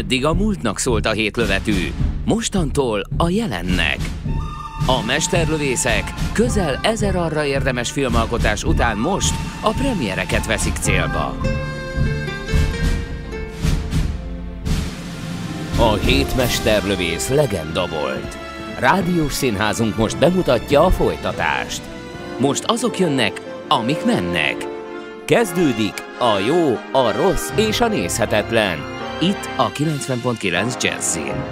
Eddig a múltnak szólt a hétlövetű, mostantól a jelennek. A mesterlövészek közel ezer arra érdemes filmalkotás után most a premiereket veszik célba. A hét mesterlövész legenda volt. Rádiós színházunk most bemutatja a folytatást. Most azok jönnek, amik mennek. Kezdődik a jó, a rossz és a nézhetetlen. Itt a 90.9 Jazzin.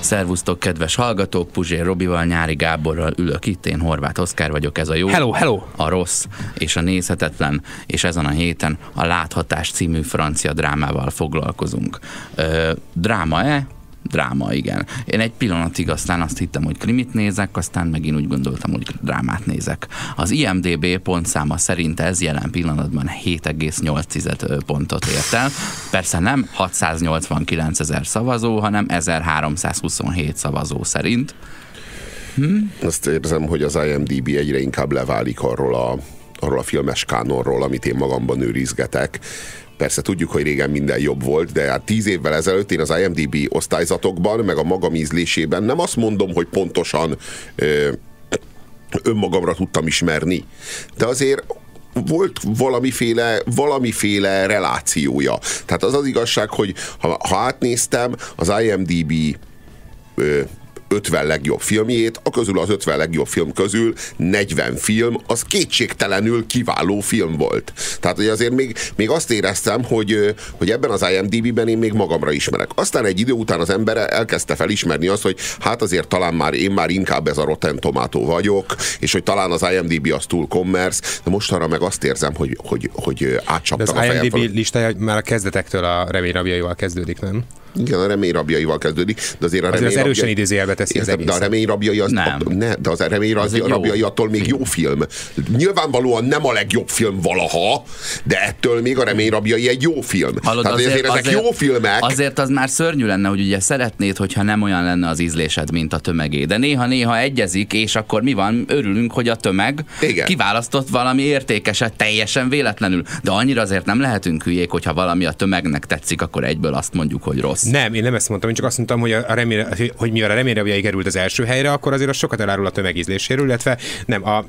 Szervusztok, kedves hallgatók! Puzsér Robival, Nyári Gáborral ülök itt, én Horváth Oszkár vagyok, ez a jó, Hello, hello! a rossz és a nézhetetlen, és ezen a héten a Láthatás című francia drámával foglalkozunk. Ö, dráma-e? Dráma, igen. Én egy pillanatig aztán azt hittem, hogy krimit nézek, aztán megint úgy gondoltam, hogy drámát nézek. Az IMDB pontszáma szerint ez jelen pillanatban 7,8 pontot ért el. Persze nem 689 ezer szavazó, hanem 1327 szavazó szerint. Azt érzem, hogy az IMDB egyre inkább leválik arról a, arról a filmes kánonról, amit én magamban őrizgetek. Persze tudjuk, hogy régen minden jobb volt, de hát tíz évvel ezelőtt én az IMDB osztályzatokban, meg a magam ízlésében nem azt mondom, hogy pontosan ö, önmagamra tudtam ismerni, de azért volt valamiféle, valamiféle relációja. Tehát az az igazság, hogy ha, ha átnéztem az IMDB ö, 50 legjobb filmjét, a közül az 50 legjobb film közül 40 film, az kétségtelenül kiváló film volt. Tehát, hogy azért még, még azt éreztem, hogy, hogy ebben az IMDb-ben én még magamra ismerek. Aztán egy idő után az ember elkezdte felismerni azt, hogy hát azért talán már én már inkább ez a Rotten Tomato vagyok, és hogy talán az IMDb az túl commerce, de mostanra meg azt érzem, hogy, hogy, hogy átcsaptak De az a fejem IMDb fölött. listája már a kezdetektől a reményrabjaival kezdődik, nem? Igen, a reményrabjaival kezdődik, de azért a Azért az erősen idézőjelbe teszi az de a egészet. reményrabjai az, Nem. A, ne, de az a reményrabjai jó attól még jó film. Nyilvánvalóan nem a legjobb film valaha, de ettől még a reményrabjai egy jó film. Hallod, Tehát azért, ezek jó filmek. Azért az már szörnyű lenne, hogy ugye szeretnéd, hogyha nem olyan lenne az ízlésed, mint a tömegé. De néha-néha egyezik, és akkor mi van? Örülünk, hogy a tömeg Igen. kiválasztott valami értékeset teljesen véletlenül. De annyira azért nem lehetünk hülyék, hogyha valami a tömegnek tetszik, akkor egyből azt mondjuk, hogy rossz. Nem, én nem ezt mondtam, én csak azt mondtam, hogy, a remény, hogy mivel a reményrabjai került az első helyre, akkor azért az sokat elárul a tömegízléséről, illetve nem a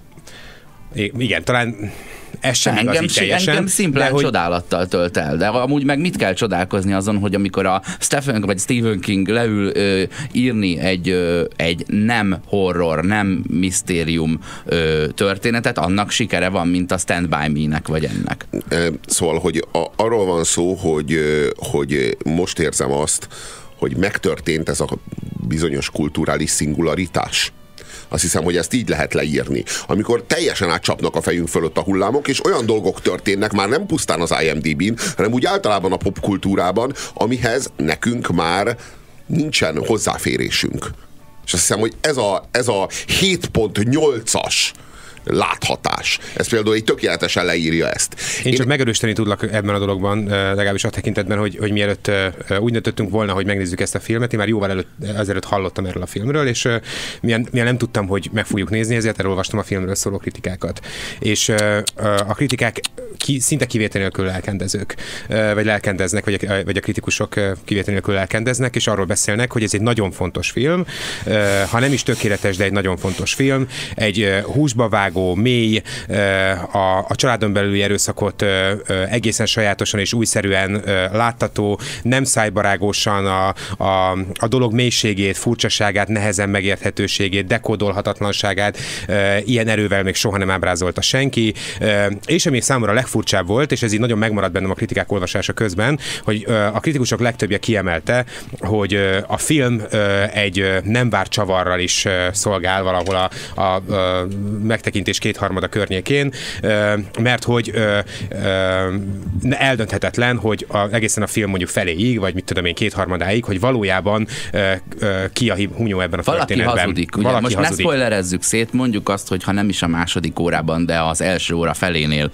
igen, talán ez sem engem, így teljesen. engem szimplán hogy, csodálattal tölt el, de amúgy meg mit kell csodálkozni azon, hogy amikor a Stephen vagy Stephen King leül ö, írni egy, ö, egy nem horror, nem misztérium ö, történetet, annak sikere van, mint a Stand By Me-nek vagy ennek. Szóval, hogy a, arról van szó, hogy, hogy most érzem azt, hogy megtörtént ez a bizonyos kulturális szingularitás. Azt hiszem, hogy ezt így lehet leírni. Amikor teljesen átcsapnak a fejünk fölött a hullámok, és olyan dolgok történnek, már nem pusztán az IMDb-n, hanem úgy általában a popkultúrában, amihez nekünk már nincsen hozzáférésünk. És azt hiszem, hogy ez a, ez a 7.8-as láthatás. Ez például egy tökéletesen leírja ezt. Én csak megerősíteni tudlak ebben a dologban, eh, legalábbis a tekintetben, hogy, hogy mielőtt eh, úgy döntöttünk volna, hogy megnézzük ezt a filmet, én már jóval előtt, ezelőtt hallottam erről a filmről, és eh, milyen, milyen nem tudtam, hogy meg fogjuk nézni, ezért elolvastam a filmről szóló kritikákat. És a kritikák ki, szinte kivétel nélkül lelkendezők, vagy lelkendeznek, vagy a, vagy a kritikusok kivétel nélkül lelkendeznek, és arról beszélnek, hogy ez egy nagyon fontos film, ha nem is tökéletes, de egy nagyon fontos film, egy húsba vágó, mély, a, a családon belüli erőszakot egészen sajátosan és újszerűen láttató, nem szájbarágosan a, a, a dolog mélységét, furcsaságát, nehezen megérthetőségét, dekódolhatatlanságát ilyen erővel még soha nem ábrázolta senki, és ami számomra legfurcsább volt, és ez így nagyon megmaradt bennem a kritikák olvasása közben, hogy a kritikusok legtöbbje kiemelte, hogy a film egy nem várt csavarral is szolgál valahol a, a, a megtekintés kétharmada környékén, mert hogy eldönthetetlen, hogy a, egészen a film mondjuk feléig, vagy mit tudom én, kétharmadáig, hogy valójában ki a hunyó ebben a Valaki történetben. hazudik. Ugye? Valaki Most hazudik. ne spoilerezzük szét, mondjuk azt, hogy ha nem is a második órában, de az első óra felénél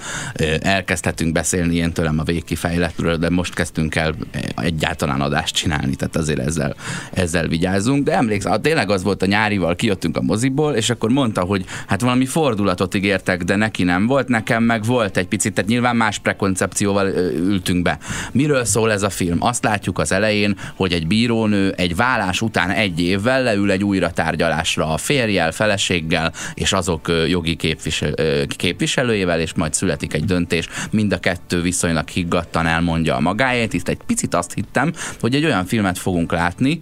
elkezdhetünk beszélni ilyen tőlem a végkifejletről, de most kezdtünk el egyáltalán adást csinálni, tehát azért ezzel, ezzel vigyázzunk. De emlékszem, tényleg az volt a nyárival, kijöttünk a moziból, és akkor mondta, hogy hát valami fordulat fordulatot ígértek, de neki nem volt, nekem meg volt egy picit, tehát nyilván más prekoncepcióval ültünk be. Miről szól ez a film? Azt látjuk az elején, hogy egy bírónő egy vállás után egy évvel leül egy újra tárgyalásra a férjel, feleséggel és azok jogi képvisel, képviselőjével, és majd születik egy döntés. Mind a kettő viszonylag higgadtan elmondja a magáét. Itt egy picit azt hittem, hogy egy olyan filmet fogunk látni,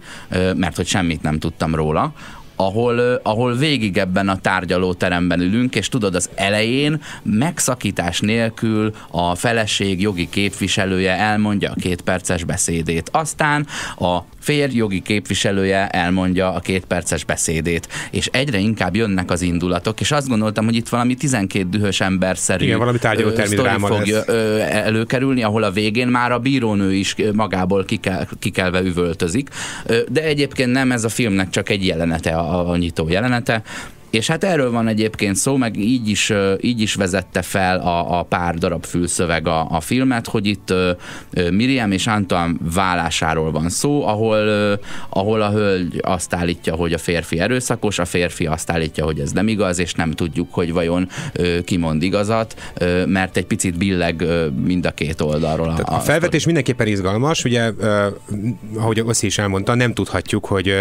mert hogy semmit nem tudtam róla, ahol, ahol végig ebben a tárgyalóteremben ülünk, és tudod, az elején megszakítás nélkül a feleség jogi képviselője elmondja a két beszédét. Aztán a férj jogi képviselője elmondja a két perces beszédét, és egyre inkább jönnek az indulatok, és azt gondoltam, hogy itt valami 12 dühös ember szerű Igen, valami fog lesz. előkerülni, ahol a végén már a bírónő is magából kikel, kikelve üvöltözik, de egyébként nem ez a filmnek csak egy jelenete, a, a nyitó jelenete, és hát erről van egyébként szó, meg így is, így is vezette fel a, a pár darab fülszöveg a, a filmet, hogy itt Miriam és Antoine vállásáról van szó, ahol, ahol a hölgy azt állítja, hogy a férfi erőszakos, a férfi azt állítja, hogy ez nem igaz, és nem tudjuk, hogy vajon uh, ki mond igazat, mert egy picit billeg mind a két oldalról. A, a felvetés mindenképpen izgalmas, ugye, ahogy Oszi is elmondta, nem tudhatjuk, hogy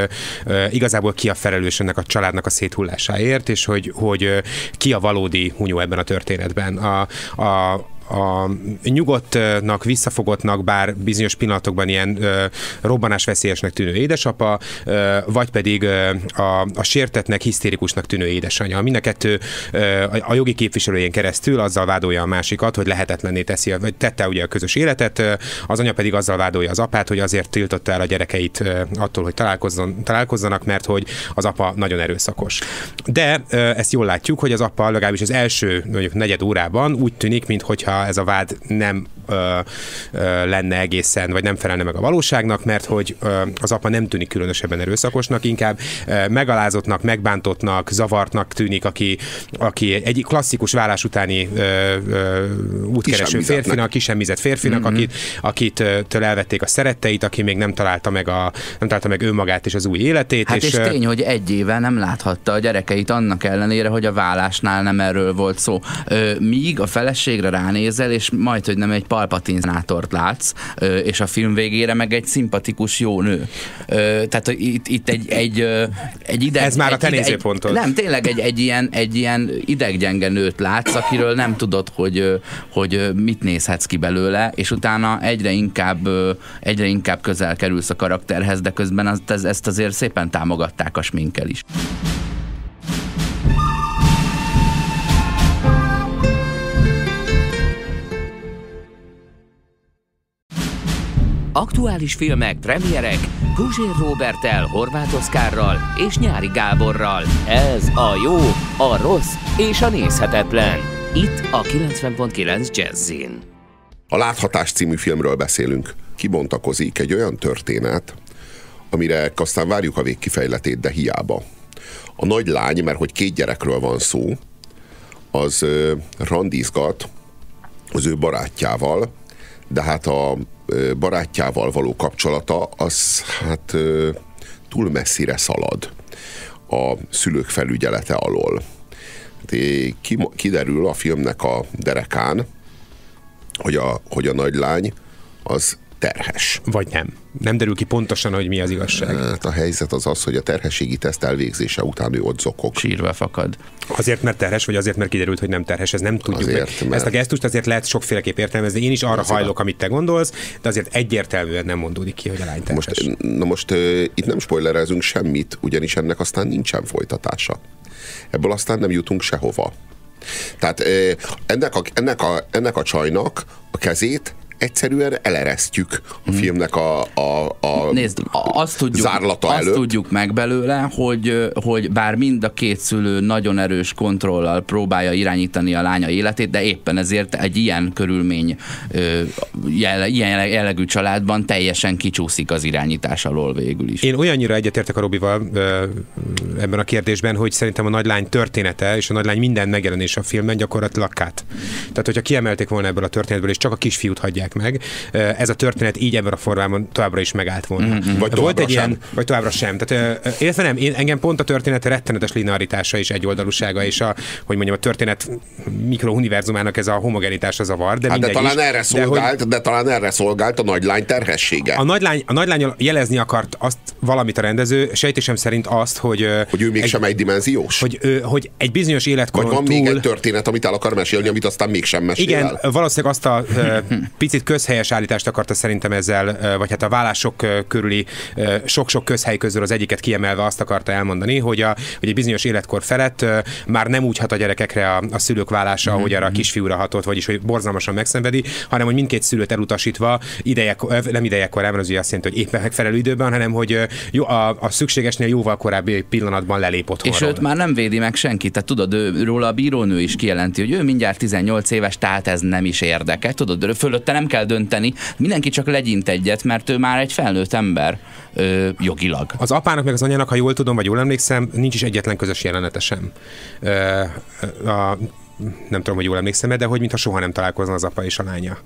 igazából ki a felelős ennek a családnak a széthullásáért munkáért, és hogy, hogy ki a valódi hunyó ebben a történetben. A, a, a nyugodtnak, visszafogottnak, bár bizonyos pillanatokban ilyen ö, robbanásveszélyesnek tűnő édesapa, ö, vagy pedig ö, a, a sértetnek, hisztérikusnak tűnő édesanyja. Mind a kettő ö, a, jogi képviselőjén keresztül azzal vádolja a másikat, hogy lehetetlenné teszi, vagy tette ugye a közös életet, az anya pedig azzal vádolja az apát, hogy azért tiltotta el a gyerekeit attól, hogy találkozzon, találkozzanak, mert hogy az apa nagyon erőszakos. De ezt jól látjuk, hogy az apa legalábbis az első mondjuk negyed órában úgy tűnik, mintha ez a vád nem ö, ö, lenne egészen, vagy nem felelne meg a valóságnak, mert hogy ö, az apa nem tűnik különösebben erőszakosnak, inkább ö, megalázottnak, megbántottnak, zavartnak tűnik, aki, aki egy klasszikus vállás utáni ö, ö, útkereső férfinak, kisemmizett férfinak, mm-hmm. akit, akit től elvették a szeretteit, aki még nem találta meg, a, nem találta meg önmagát és az új életét. Hát és, és tény, hogy egy éve nem láthatta a gyerekeit annak ellenére, hogy a vállásnál nem erről volt szó. Míg a feleségre ránézel, és majd, hogy nem egy Palpatine szenátort látsz, és a film végére meg egy szimpatikus jó nő. Tehát itt, itt egy, egy, egy ideg... Ez már a te nézőpontod. Nem, tényleg egy, egy, ilyen, egy ilyen ideggyenge nőt látsz, akiről nem tudod, hogy, hogy mit nézhetsz ki belőle, és utána egyre inkább, egyre inkább közel kerülsz a karakterhez, de közben az, ezt azért szépen támogatták a sminkel is. Aktuális filmek, premierek Guzsér Robertel, Horváth Oszkárral és Nyári Gáborral. Ez a jó, a rossz és a nézhetetlen. Itt a 90.9 Jazzin. A Láthatás című filmről beszélünk. Kibontakozik egy olyan történet, amire aztán várjuk a végkifejletét, de hiába. A nagy lány, mert hogy két gyerekről van szó, az randizgat az ő barátjával, de hát a barátjával való kapcsolata az hát túl messzire szalad a szülők felügyelete alól. Kiderül a filmnek a derekán, hogy a, hogy a nagylány az terhes. Vagy nem. Nem derül ki pontosan, hogy mi az igazság. Hát a helyzet az az, hogy a terhességi teszt elvégzése után ő ott zokog. Sírva fakad. Azért, mert terhes, vagy azért, mert kiderült, hogy nem terhes, ez nem tudjuk. Azért, meg. Mert... Ezt a gesztust azért lehet sokféleképp értelmezni. Én is arra azért hajlok, amit te gondolsz, de azért egyértelműen nem mondódik ki, hogy a lány terhes. Most, na most uh, itt nem spoilerezünk semmit, ugyanis ennek aztán nincsen folytatása. Ebből aztán nem jutunk sehova. Tehát ennek a, ennek, a, ennek a csajnak a kezét egyszerűen eleresztjük a filmnek a, a, a Nézd, azt tudjuk, zárlata azt előtt. tudjuk meg belőle, hogy, hogy bár mind a két szülő nagyon erős kontrollal próbálja irányítani a lánya életét, de éppen ezért egy ilyen körülmény, ilyen jellegű családban teljesen kicsúszik az irányítás alól végül is. Én olyannyira egyetértek a Robival ebben a kérdésben, hogy szerintem a nagylány története és a nagylány minden megjelenés a filmben gyakorlatilag kát. Tehát, hogyha kiemelték volna ebből a történetből, és csak a kisfiút hagyják csinálják meg. Ez a történet így ebben a formában továbbra is megállt volna. Mm-hmm. Vagy Volt egy sem. ilyen, vagy továbbra sem. Tehát, illetve nem, én, engem pont a történet rettenetes linearitása és egyoldalúsága, és a, hogy mondjam, a történet mikrouniverzumának ez a homogenitása zavar. De, hát de talán is, erre szolgált, de, hogy, de talán erre szolgált a nagylány terhessége. A nagylány, a nagylány jelezni akart azt valamit a rendező, sejtésem szerint azt, hogy... Hogy ő mégsem egy, dimenziós? Hogy, hogy egy bizonyos életkoron Vagy van túl... még egy történet, amit el akar mesélni, amit aztán mégsem mesél Igen, el. valószínűleg azt a picit közhelyes állítást akarta szerintem ezzel, vagy hát a vállások körüli sok-sok közhely közül az egyiket kiemelve azt akarta elmondani, hogy, a, hogy egy bizonyos életkor felett már nem úgy hat a gyerekekre a, a szülők vállása, ahogy arra a kisfiúra hatott, vagyis hogy borzalmasan megszenvedi, hanem hogy mindkét szülőt elutasítva idejek, nem idejekkor, nem az azt jelenti, hogy éppen megfelelő időben, hanem hogy jó, a, a szükségesnél jóval korábbi pillanatban lelép otthonról. És őt már nem védi meg senki, tehát tudod, ő, róla a bírónő is kijelenti, hogy ő mindjárt 18 éves, tehát ez nem is érdekel, tudod, fölötte nem kell dönteni, mindenki csak legyint egyet, mert ő már egy felnőtt ember ö, jogilag. Az apának meg az anyának, ha jól tudom, vagy jól emlékszem, nincs is egyetlen közös jelenete sem. Ö, a, nem tudom, hogy jól emlékszem de hogy mintha soha nem találkozna az apa és a lánya.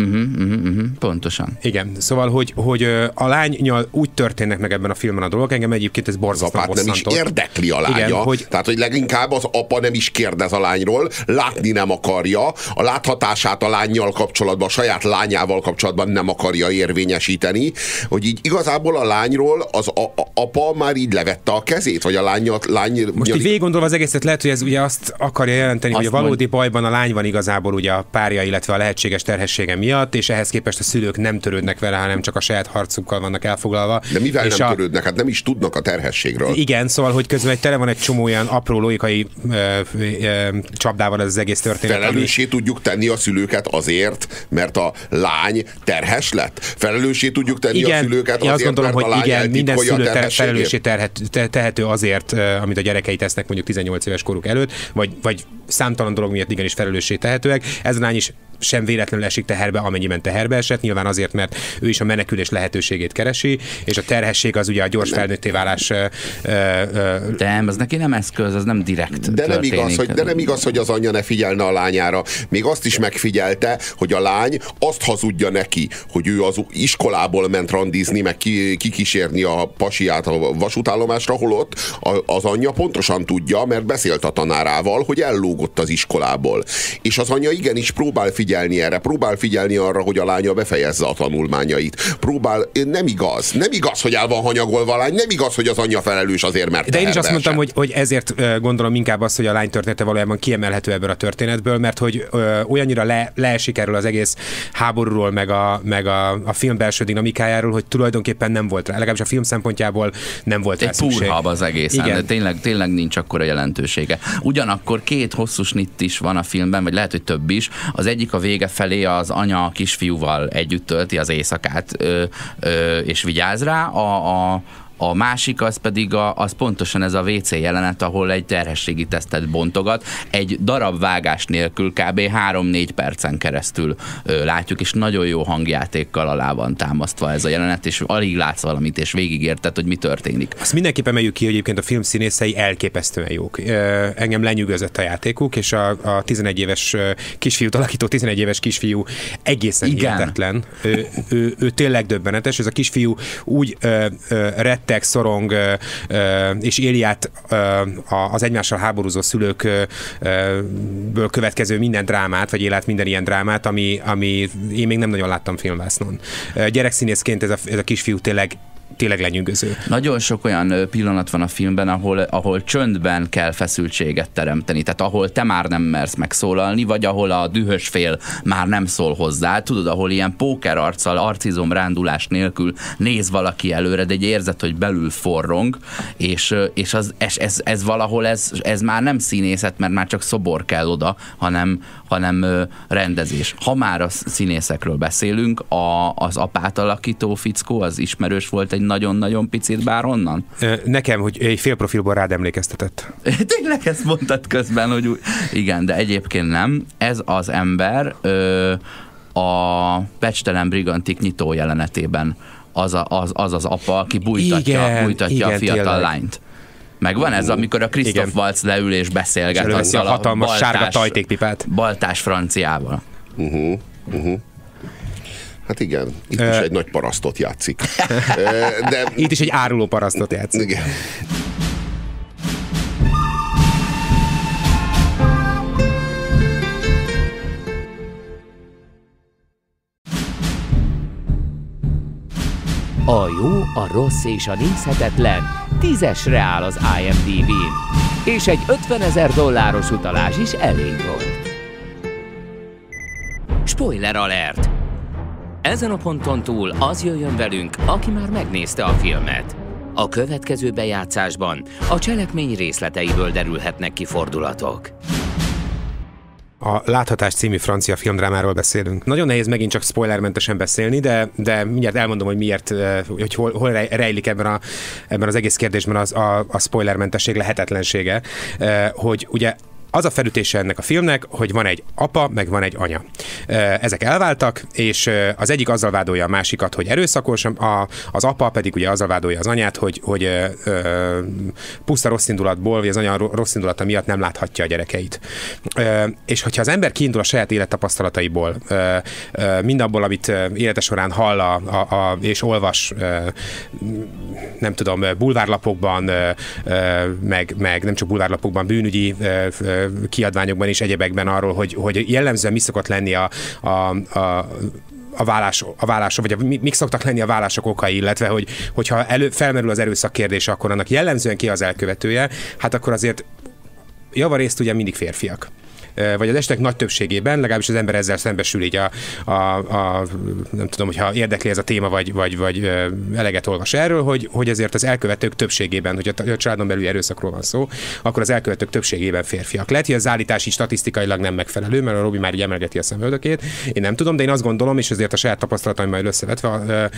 Uh-huh, uh-huh, uh-huh, pontosan. Igen, szóval, hogy, hogy a lánynyal úgy történnek meg ebben a filmben a dolgok, engem egyébként ez borzasztóan apát nem is érdekli a lánya. Igen, hogy... Tehát, hogy leginkább az apa nem is kérdez a lányról, látni nem akarja, a láthatását a lányjal kapcsolatban, a saját lányával kapcsolatban nem akarja érvényesíteni, hogy így igazából a lányról az a, a, apa már így levette a kezét, vagy a lányat, lány... Most így végig gondolva az egészet lehet, hogy ez ugye azt akarja jelenteni, azt hogy a valódi mond... bajban a lány van igazából ugye a párja, illetve a lehetséges terhessége miatt, miatt, és ehhez képest a szülők nem törődnek vele, hanem csak a saját harcukkal vannak elfoglalva. De mivel és nem a... törődnek? Hát nem is tudnak a terhességről. Igen, szóval, hogy közben egy tele van egy csomó olyan apró logikai ö, ö, csapdával ez az egész történet. Felelőssé ami... tudjuk tenni a szülőket azért, mert a lány terhes lett. Felelőssé tudjuk tenni igen, a szülőket azért, azt gondolom, mert hogy a lány igen, minden szülő felelőssé terhet, tehető azért, amit a gyerekei tesznek mondjuk 18 éves koruk előtt, vagy, vagy számtalan dolog miatt igenis felelőssé tehetőek. Ez a lány is sem véletlenül esik teherbe, amennyiben teherbe esett, nyilván azért, mert ő is a menekülés lehetőségét keresi, és a terhesség az ugye a gyors felnőtté válás. Ö, ö, de az neki nem eszköz, az nem direkt de nem, igaz, hogy, de nem igaz, hogy az anyja ne figyelne a lányára. Még azt is megfigyelte, hogy a lány azt hazudja neki, hogy ő az iskolából ment randizni, meg kikísérni a pasiát a vasútállomásra, holott az anyja pontosan tudja, mert beszélt a tanárával, hogy ellógott az iskolából. És az anyja igenis próbál figyelni figyelni erre, próbál figyelni arra, hogy a lánya befejezze a tanulmányait. Próbál, nem igaz, nem igaz, hogy el van hanyagolva a lány, nem igaz, hogy az anyja felelős azért, mert De én is azt mondtam, hogy, hogy ezért gondolom inkább azt, hogy a lány története valójában kiemelhető ebből a történetből, mert hogy ö, olyannyira le, leesik erről az egész háborúról, meg a, meg a, a film belső dinamikájáról, hogy tulajdonképpen nem volt rá, legalábbis a film szempontjából nem volt Egy púrhab az egész, de tényleg, tényleg nincs akkora jelentősége. Ugyanakkor két hosszú snitt is van a filmben, vagy lehet, hogy több is. Az egyik a vége felé az anya a kisfiúval együtt tölti az éjszakát, ö, ö, és vigyáz rá. A, a, a másik az pedig a, az pontosan ez a WC jelenet, ahol egy terhességi tesztet bontogat. Egy darab vágás nélkül kb. 3-4 percen keresztül ö, látjuk, és nagyon jó hangjátékkal alá van támasztva ez a jelenet, és alig látsz valamit, és végigérted, hogy mi történik. Azt mindenképpen emeljük ki, hogy egyébként a film színészei elképesztően jók. Ö, engem lenyűgözött a játékuk, és a, a 11 éves kisfiút alakító 11 éves kisfiú egészen Igen. hihetetlen. Ő, ő, ő, tényleg döbbenetes, ez a kisfiú úgy ö, ö, rett retteg, szorong és éli át az egymással háborúzó szülőkből következő minden drámát, vagy élet minden ilyen drámát, ami, ami én még nem nagyon láttam filmvásznon. Gyerekszínészként ez a, ez a kisfiú tényleg tényleg lenyűgöző. Nagyon sok olyan pillanat van a filmben, ahol, ahol csöndben kell feszültséget teremteni, tehát ahol te már nem mersz megszólalni, vagy ahol a dühös fél már nem szól hozzá, tudod, ahol ilyen póker arccal, arcizom rándulás nélkül néz valaki előre, de egy érzet, hogy belül forrong, és, és az, ez, ez, ez valahol ez, ez már nem színészet, mert már csak szobor kell oda, hanem, hanem rendezés. Ha már a színészekről beszélünk, a, az apát alakító fickó, az ismerős volt egy nagyon-nagyon picit bár onnan? Nekem, hogy egy félprofilból rád emlékeztetett. Tényleg ezt mondtad közben, hogy úgy. Igen, de egyébként nem. Ez az ember ö, a Pecstelen Brigantik nyitó jelenetében az, a, az, az az apa, aki bújtatja, igen, bújtatja igen, a fiatal tényleg. lányt. Megvan ez, amikor a Christoph Waltz leül és beszélget és azzal a hatalmas baltás, sárga tajtékpipát. Baltás franciával. Uh-huh, uh-huh. Hát igen, itt is egy nagy parasztot játszik. De... Itt is egy áruló parasztot játszik. Igen. A jó, a rossz és a nézhetetlen tízesre áll az IMDb-n, és egy 50 ezer dolláros utalás is elég volt. Spoiler alert! Ezen a ponton túl az jöjjön velünk, aki már megnézte a filmet. A következő bejátszásban a cselekmény részleteiből derülhetnek ki fordulatok. A Láthatás című francia filmdrámáról beszélünk. Nagyon nehéz megint csak spoilermentesen beszélni, de, de mindjárt elmondom, hogy miért, hogy hol, hol rejlik ebben, a, ebben az egész kérdésben az, a, a spoilermentesség lehetetlensége. Hogy ugye az a felütése ennek a filmnek, hogy van egy apa, meg van egy anya. Ezek elváltak, és az egyik azzal vádolja a másikat, hogy erőszakos, a, az apa pedig ugye azzal vádolja az anyát, hogy, hogy puszta rossz indulatból, vagy az anya rossz indulata miatt nem láthatja a gyerekeit. És hogyha az ember kiindul a saját élettapasztalataiból, ö, ö, mindabból, amit élete során hall a, a, a, és olvas, nem tudom, bulvárlapokban, meg, meg nem csak bulvárlapokban, bűnügyi kiadványokban és egyebekben arról, hogy, hogy jellemzően mi szokott lenni a, a, a a vállás, a vállások, vagy a, mik szoktak lenni a vállások okai, illetve hogy, hogyha elő, felmerül az erőszak kérdése, akkor annak jellemzően ki az elkövetője, hát akkor azért javarészt ugye mindig férfiak vagy az esetek nagy többségében, legalábbis az ember ezzel szembesül így a, a, a nem tudom, hogyha érdekli ez a téma, vagy, vagy, vagy eleget olvas erről, hogy, hogy azért az elkövetők többségében, hogy a családon belül erőszakról van szó, akkor az elkövetők többségében férfiak. Lehet, hogy az állítás is statisztikailag nem megfelelő, mert a Robi már így emelgeti a szemöldökét. Én nem tudom, de én azt gondolom, és azért a saját tapasztalataimmal összevetve,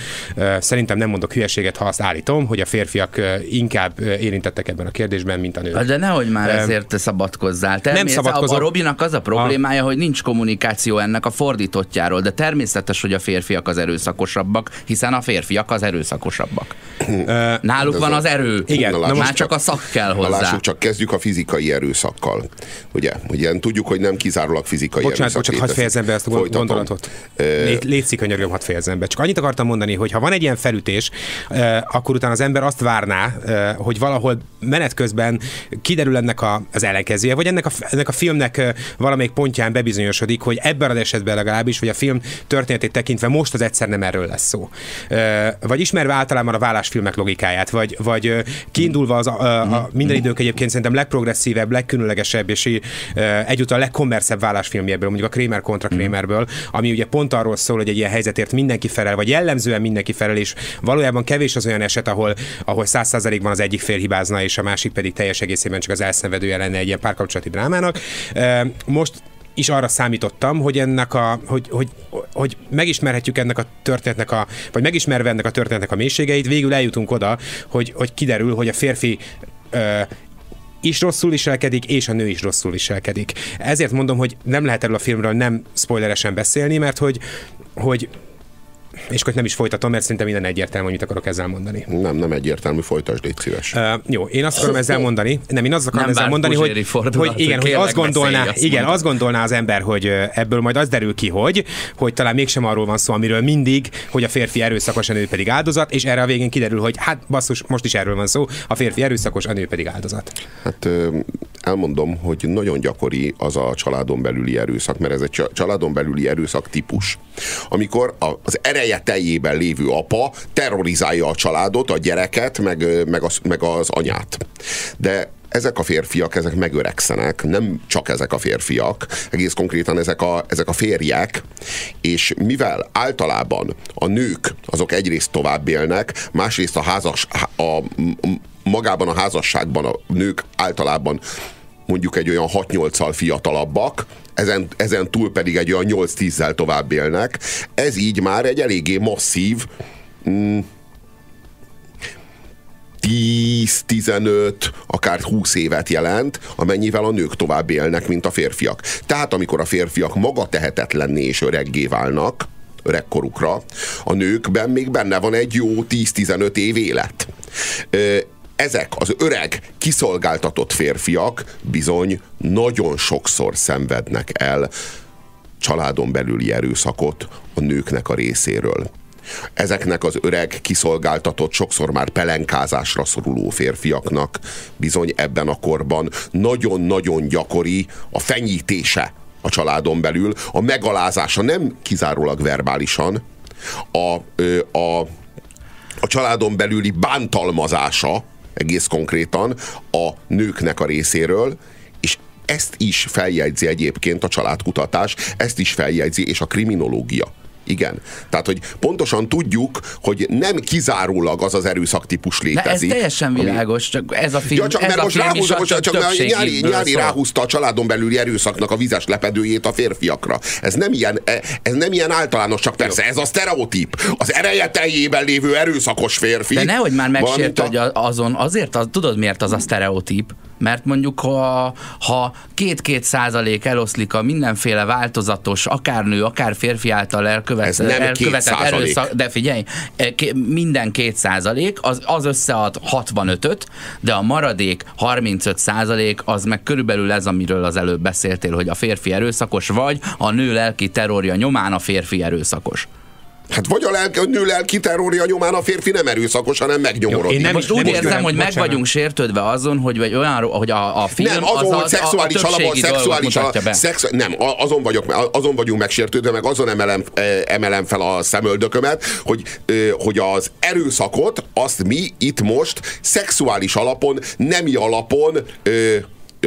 szerintem nem mondok hülyeséget, ha azt állítom, hogy a férfiak inkább érintettek ebben a kérdésben, mint a nők. De nehogy már ezért te szabadkozzál. nem szabadkozom. A, a Robinak az a problémája, a... hogy nincs kommunikáció ennek a fordítottjáról, de természetes, hogy a férfiak az erőszakosabbak, hiszen a férfiak az erőszakosabbak. Náluk van az erő. Igen, na, már csak a szak kell hozzá. Lássuk, csak kezdjük a fizikai erőszakkal. Ugye, ugye tudjuk, hogy nem kizárólag fizikai bocsánat, erőszak. Bocsánat, hadd fejezem be ezt a Folytatom. gondolatot. Lé, létszik, könyörgöm, hadd fejezem be. Csak annyit akartam mondani, hogy ha van egy ilyen felütés, akkor utána az ember azt várná, hogy valahol menet közben kiderül ennek a, az ellenkezője, vagy ennek a, ennek a filmnek valamelyik pontján bebizonyosodik, hogy ebben az esetben legalábbis, vagy a film történetét tekintve most az egyszer nem erről lesz szó. Vagy ismerve általában a vállásfilmek logikáját, vagy, vagy kiindulva az a, a, a minden idők egyébként szerintem legprogresszívebb, legkülönlegesebb és egyúttal legkommerszebb vállásfilmjéből, mondjuk a Kramer kontra mhm. Kramerből, ami ugye pont arról szól, hogy egy ilyen helyzetért mindenki felel, vagy jellemzően mindenki felel, és valójában kevés az olyan eset, ahol, ahol 100%-ban az egyik fél hibázna, és a másik pedig teljes egészében csak az elszenvedője lenne egy ilyen párkapcsolati drámának most is arra számítottam, hogy ennek a, hogy, hogy, hogy megismerhetjük ennek a történetnek a, vagy megismerve ennek a történetnek a mélységeit, végül eljutunk oda, hogy, hogy kiderül, hogy a férfi ö, is rosszul viselkedik, és a nő is rosszul viselkedik. Ezért mondom, hogy nem lehet erről a filmről nem spoileresen beszélni, mert hogy, hogy és akkor nem is folytatom, mert szerintem minden egyértelmű, hogy mit akarok ezzel mondani. Nem, nem egyértelmű, folytasd, légy szíves. Uh, jó, én azt akarom ezzel mondani, nem, én azt akarom nem ezzel mondani, hogy, hogy igen, hogy azt gondolná, azt igen, azt gondolná az ember, hogy ebből majd az derül ki, hogy, hogy talán mégsem arról van szó, amiről mindig, hogy a férfi erőszakos, a nő pedig áldozat, és erre a végén kiderül, hogy hát basszus, most is erről van szó, a férfi erőszakos, a nő pedig áldozat. Hát elmondom, hogy nagyon gyakori az a családon belüli erőszak, mert ez egy családon belüli erőszak típus. Amikor az ereje teljében lévő apa terrorizálja a családot, a gyereket, meg, meg, az, meg az anyát. De ezek a férfiak, ezek megöregszenek, nem csak ezek a férfiak, egész konkrétan ezek a, ezek a férjek, és mivel általában a nők azok egyrészt tovább élnek, másrészt a házas, a, magában a házasságban a nők általában mondjuk egy olyan 6-8-al fiatalabbak, ezen, ezen túl pedig egy olyan 8-10-zel tovább élnek. Ez így már egy eléggé masszív mm, 10-15, akár 20 évet jelent, amennyivel a nők tovább élnek, mint a férfiak. Tehát amikor a férfiak maga tehetetlenné és öreggé válnak, öregkorukra, a nőkben még benne van egy jó 10-15 év élet ezek az öreg, kiszolgáltatott férfiak bizony nagyon sokszor szenvednek el családon belüli erőszakot a nőknek a részéről. Ezeknek az öreg, kiszolgáltatott, sokszor már pelenkázásra szoruló férfiaknak bizony ebben a korban nagyon-nagyon gyakori a fenyítése a családon belül, a megalázása nem kizárólag verbálisan, a, a, a családon belüli bántalmazása egész konkrétan a nőknek a részéről, és ezt is feljegyzi egyébként a családkutatás, ezt is feljegyzi, és a kriminológia. Igen. Tehát, hogy pontosan tudjuk, hogy nem kizárólag az az erőszaktípus létezik. De ez teljesen világos, csak ez a film, ja, csak ez mert a most ráhúzza, most, csak mert nyári, nyári szól. ráhúzta a családon belüli erőszaknak a vizes lepedőjét a férfiakra. Ez nem ilyen, e- ez nem ilyen általános, csak persze ez a sztereotíp. Az ereje teljében lévő erőszakos férfi. De nehogy már megsért, a- hogy a- azon, azért, az, tudod miért az a sztereotíp? Mert mondjuk, ha, ha két-két százalék eloszlik a mindenféle változatos, akár nő, akár férfi által elkövet, elkövetett erőszak, de figyelj, e, ké- minden két százalék, az, az összead 65-öt, de a maradék 35 százalék az meg körülbelül ez, amiről az előbb beszéltél, hogy a férfi erőszakos, vagy a nő lelki terrorja nyomán a férfi erőszakos. Hát vagy a, lelki, a nő lelki terrorja nyomán a férfi nem erőszakos, hanem megnyomorodik. Én nem Most is- úgy is érzem, olyan- hogy meg vagyunk sértődve azon, hogy vagy olyan, hogy a, a film nem, azon, az, hogy szexuális a, a alapon, szexuális dolgot mutatja alapon, be. szex, nem, a- azon, vagyok, azon vagyunk megsértődve, meg azon emelem, eh, emelem fel a szemöldökömet, hogy, hogy az erőszakot, azt mi itt most szexuális alapon, nemi alapon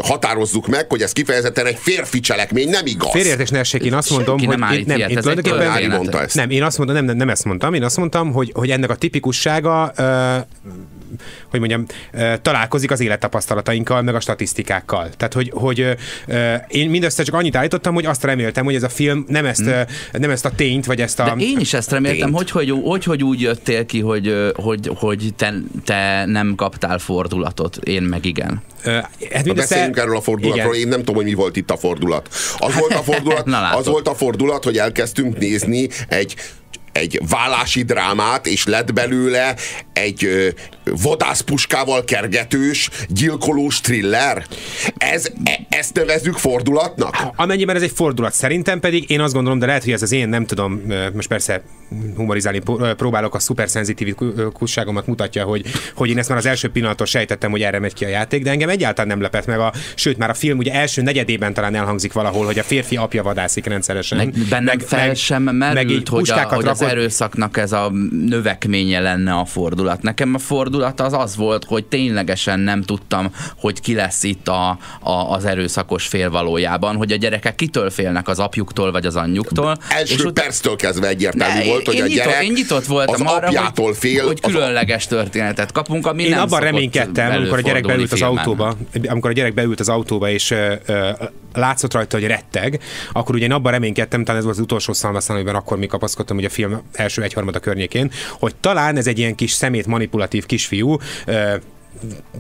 határozzuk meg, hogy ez kifejezetten egy férfi cselekmény, nem igaz. Félreértés ne essék, én azt mondom, Senki hogy nem nem, ilyet, én tulajdonképpen történet. mondta ezt. nem, én azt mondom, nem, nem, nem ezt mondtam, én azt mondtam, hogy, hogy ennek a tipikussága ö, hogy mondjam, találkozik az élettapasztalatainkkal, meg a statisztikákkal. Tehát, hogy, hogy én mindössze csak annyit állítottam, hogy azt reméltem, hogy ez a film nem ezt, ö, nem ezt a tényt, vagy ezt a... De én is ezt reméltem, tényt. hogy hogy, hogy hogy úgy jöttél ki, hogy, hogy, hogy te, te nem kaptál fordulatot, én meg igen. Hát Ha mindössze- beszéljünk erről a fordulatról, Igen. én nem tudom, hogy mi volt itt a fordulat. Az volt a fordulat, Na, látod. az volt a fordulat hogy elkezdtünk nézni egy egy vállási drámát, és lett belőle egy ö, vadászpuskával kergetős, gyilkolós thriller. Ez, e, ezt nevezzük fordulatnak? Amennyiben ez egy fordulat, szerintem pedig én azt gondolom, de lehet, hogy ez az én nem tudom, most persze humorizálni próbálok, a szuperszenzitívikusságomat mutatja, hogy, hogy én ezt már az első pillanattól sejtettem, hogy erre megy ki a játék, de engem egyáltalán nem lepett meg, a, sőt már a film ugye első negyedében talán elhangzik valahol, hogy a férfi apja vadászik rendszeresen. Meg bennem meg, fel sem merült, így hogy, a, hogy az rakott- erőszaknak ez a növekménye lenne a fordulat. Nekem a fordulat az az volt, hogy ténylegesen nem tudtam, hogy ki lesz itt a, a, az erőszakos fél valójában, hogy a gyerekek kitől félnek az apjuktól vagy az anyjuktól. Első utána- perctől kezdve egyértelmű Ne, volt, hogy én a nyitott, gyerek én nyitott voltam az arra, apjától hogy, fél. hogy különleges történetet kapunk, ami Én nem abban reménykedtem, amikor a gyerek beült az filmen. autóba, amikor a gyerek beült az autóba, és ö, ö, látszott rajta, hogy retteg, akkor ugye én abban reménykedtem, talán ez volt az utolsó szalmaszán, amiben akkor még kapaszkodtam, hogy a film első egyharmada környékén, hogy talán ez egy ilyen kis szemét manipulatív kisfiú,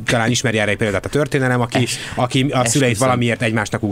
talán ismeri erre egy példát a történelem, aki, Ezt- aki a szüleit valamiért egymásnak.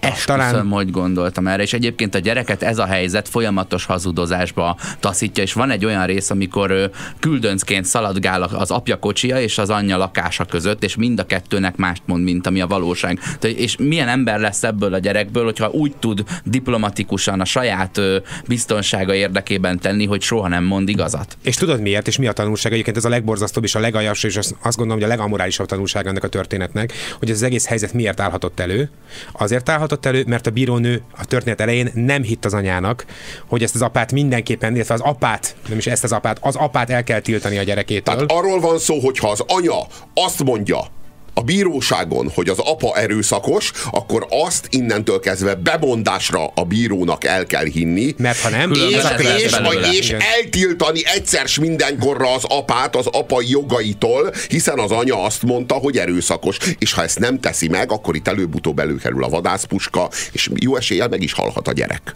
Esküszöm, Talán hogy gondoltam erre, és egyébként a gyereket ez a helyzet folyamatos hazudozásba taszítja, és van egy olyan rész, amikor ö, küldöncként szaladgál az apja kocsia és az anyja lakása között, és mind a kettőnek mást mond, mint ami a valóság. És milyen ember lesz ebből a gyerekből, hogyha úgy tud diplomatikusan a saját biztonsága érdekében tenni, hogy soha nem mond igazat. És tudod miért, és mi a tanulság? Egyébként ez a legborzasztóbb és a legaljasabb, és azt gondolom, hogy a legamorálisabb tanulság ennek a történetnek, hogy az egész helyzet miért állhatott elő. Azért állhatott elő, mert a bírónő a történet elején nem hitt az anyának, hogy ezt az apát mindenképpen, illetve az apát, nem is ezt az apát, az apát el kell tiltani a gyerekétől. Tehát arról van szó, hogy ha az anya azt mondja, a bíróságon, hogy az apa erőszakos, akkor azt innentől kezdve bemondásra a bírónak el kell hinni. Mert ha nem, és, és, következő. belőle. és Igen. eltiltani egyszer s mindenkorra az apát az apai jogaitól, hiszen az anya azt mondta, hogy erőszakos. És ha ezt nem teszi meg, akkor itt előbb-utóbb előkerül a vadászpuska, és jó eséllyel meg is halhat a gyerek.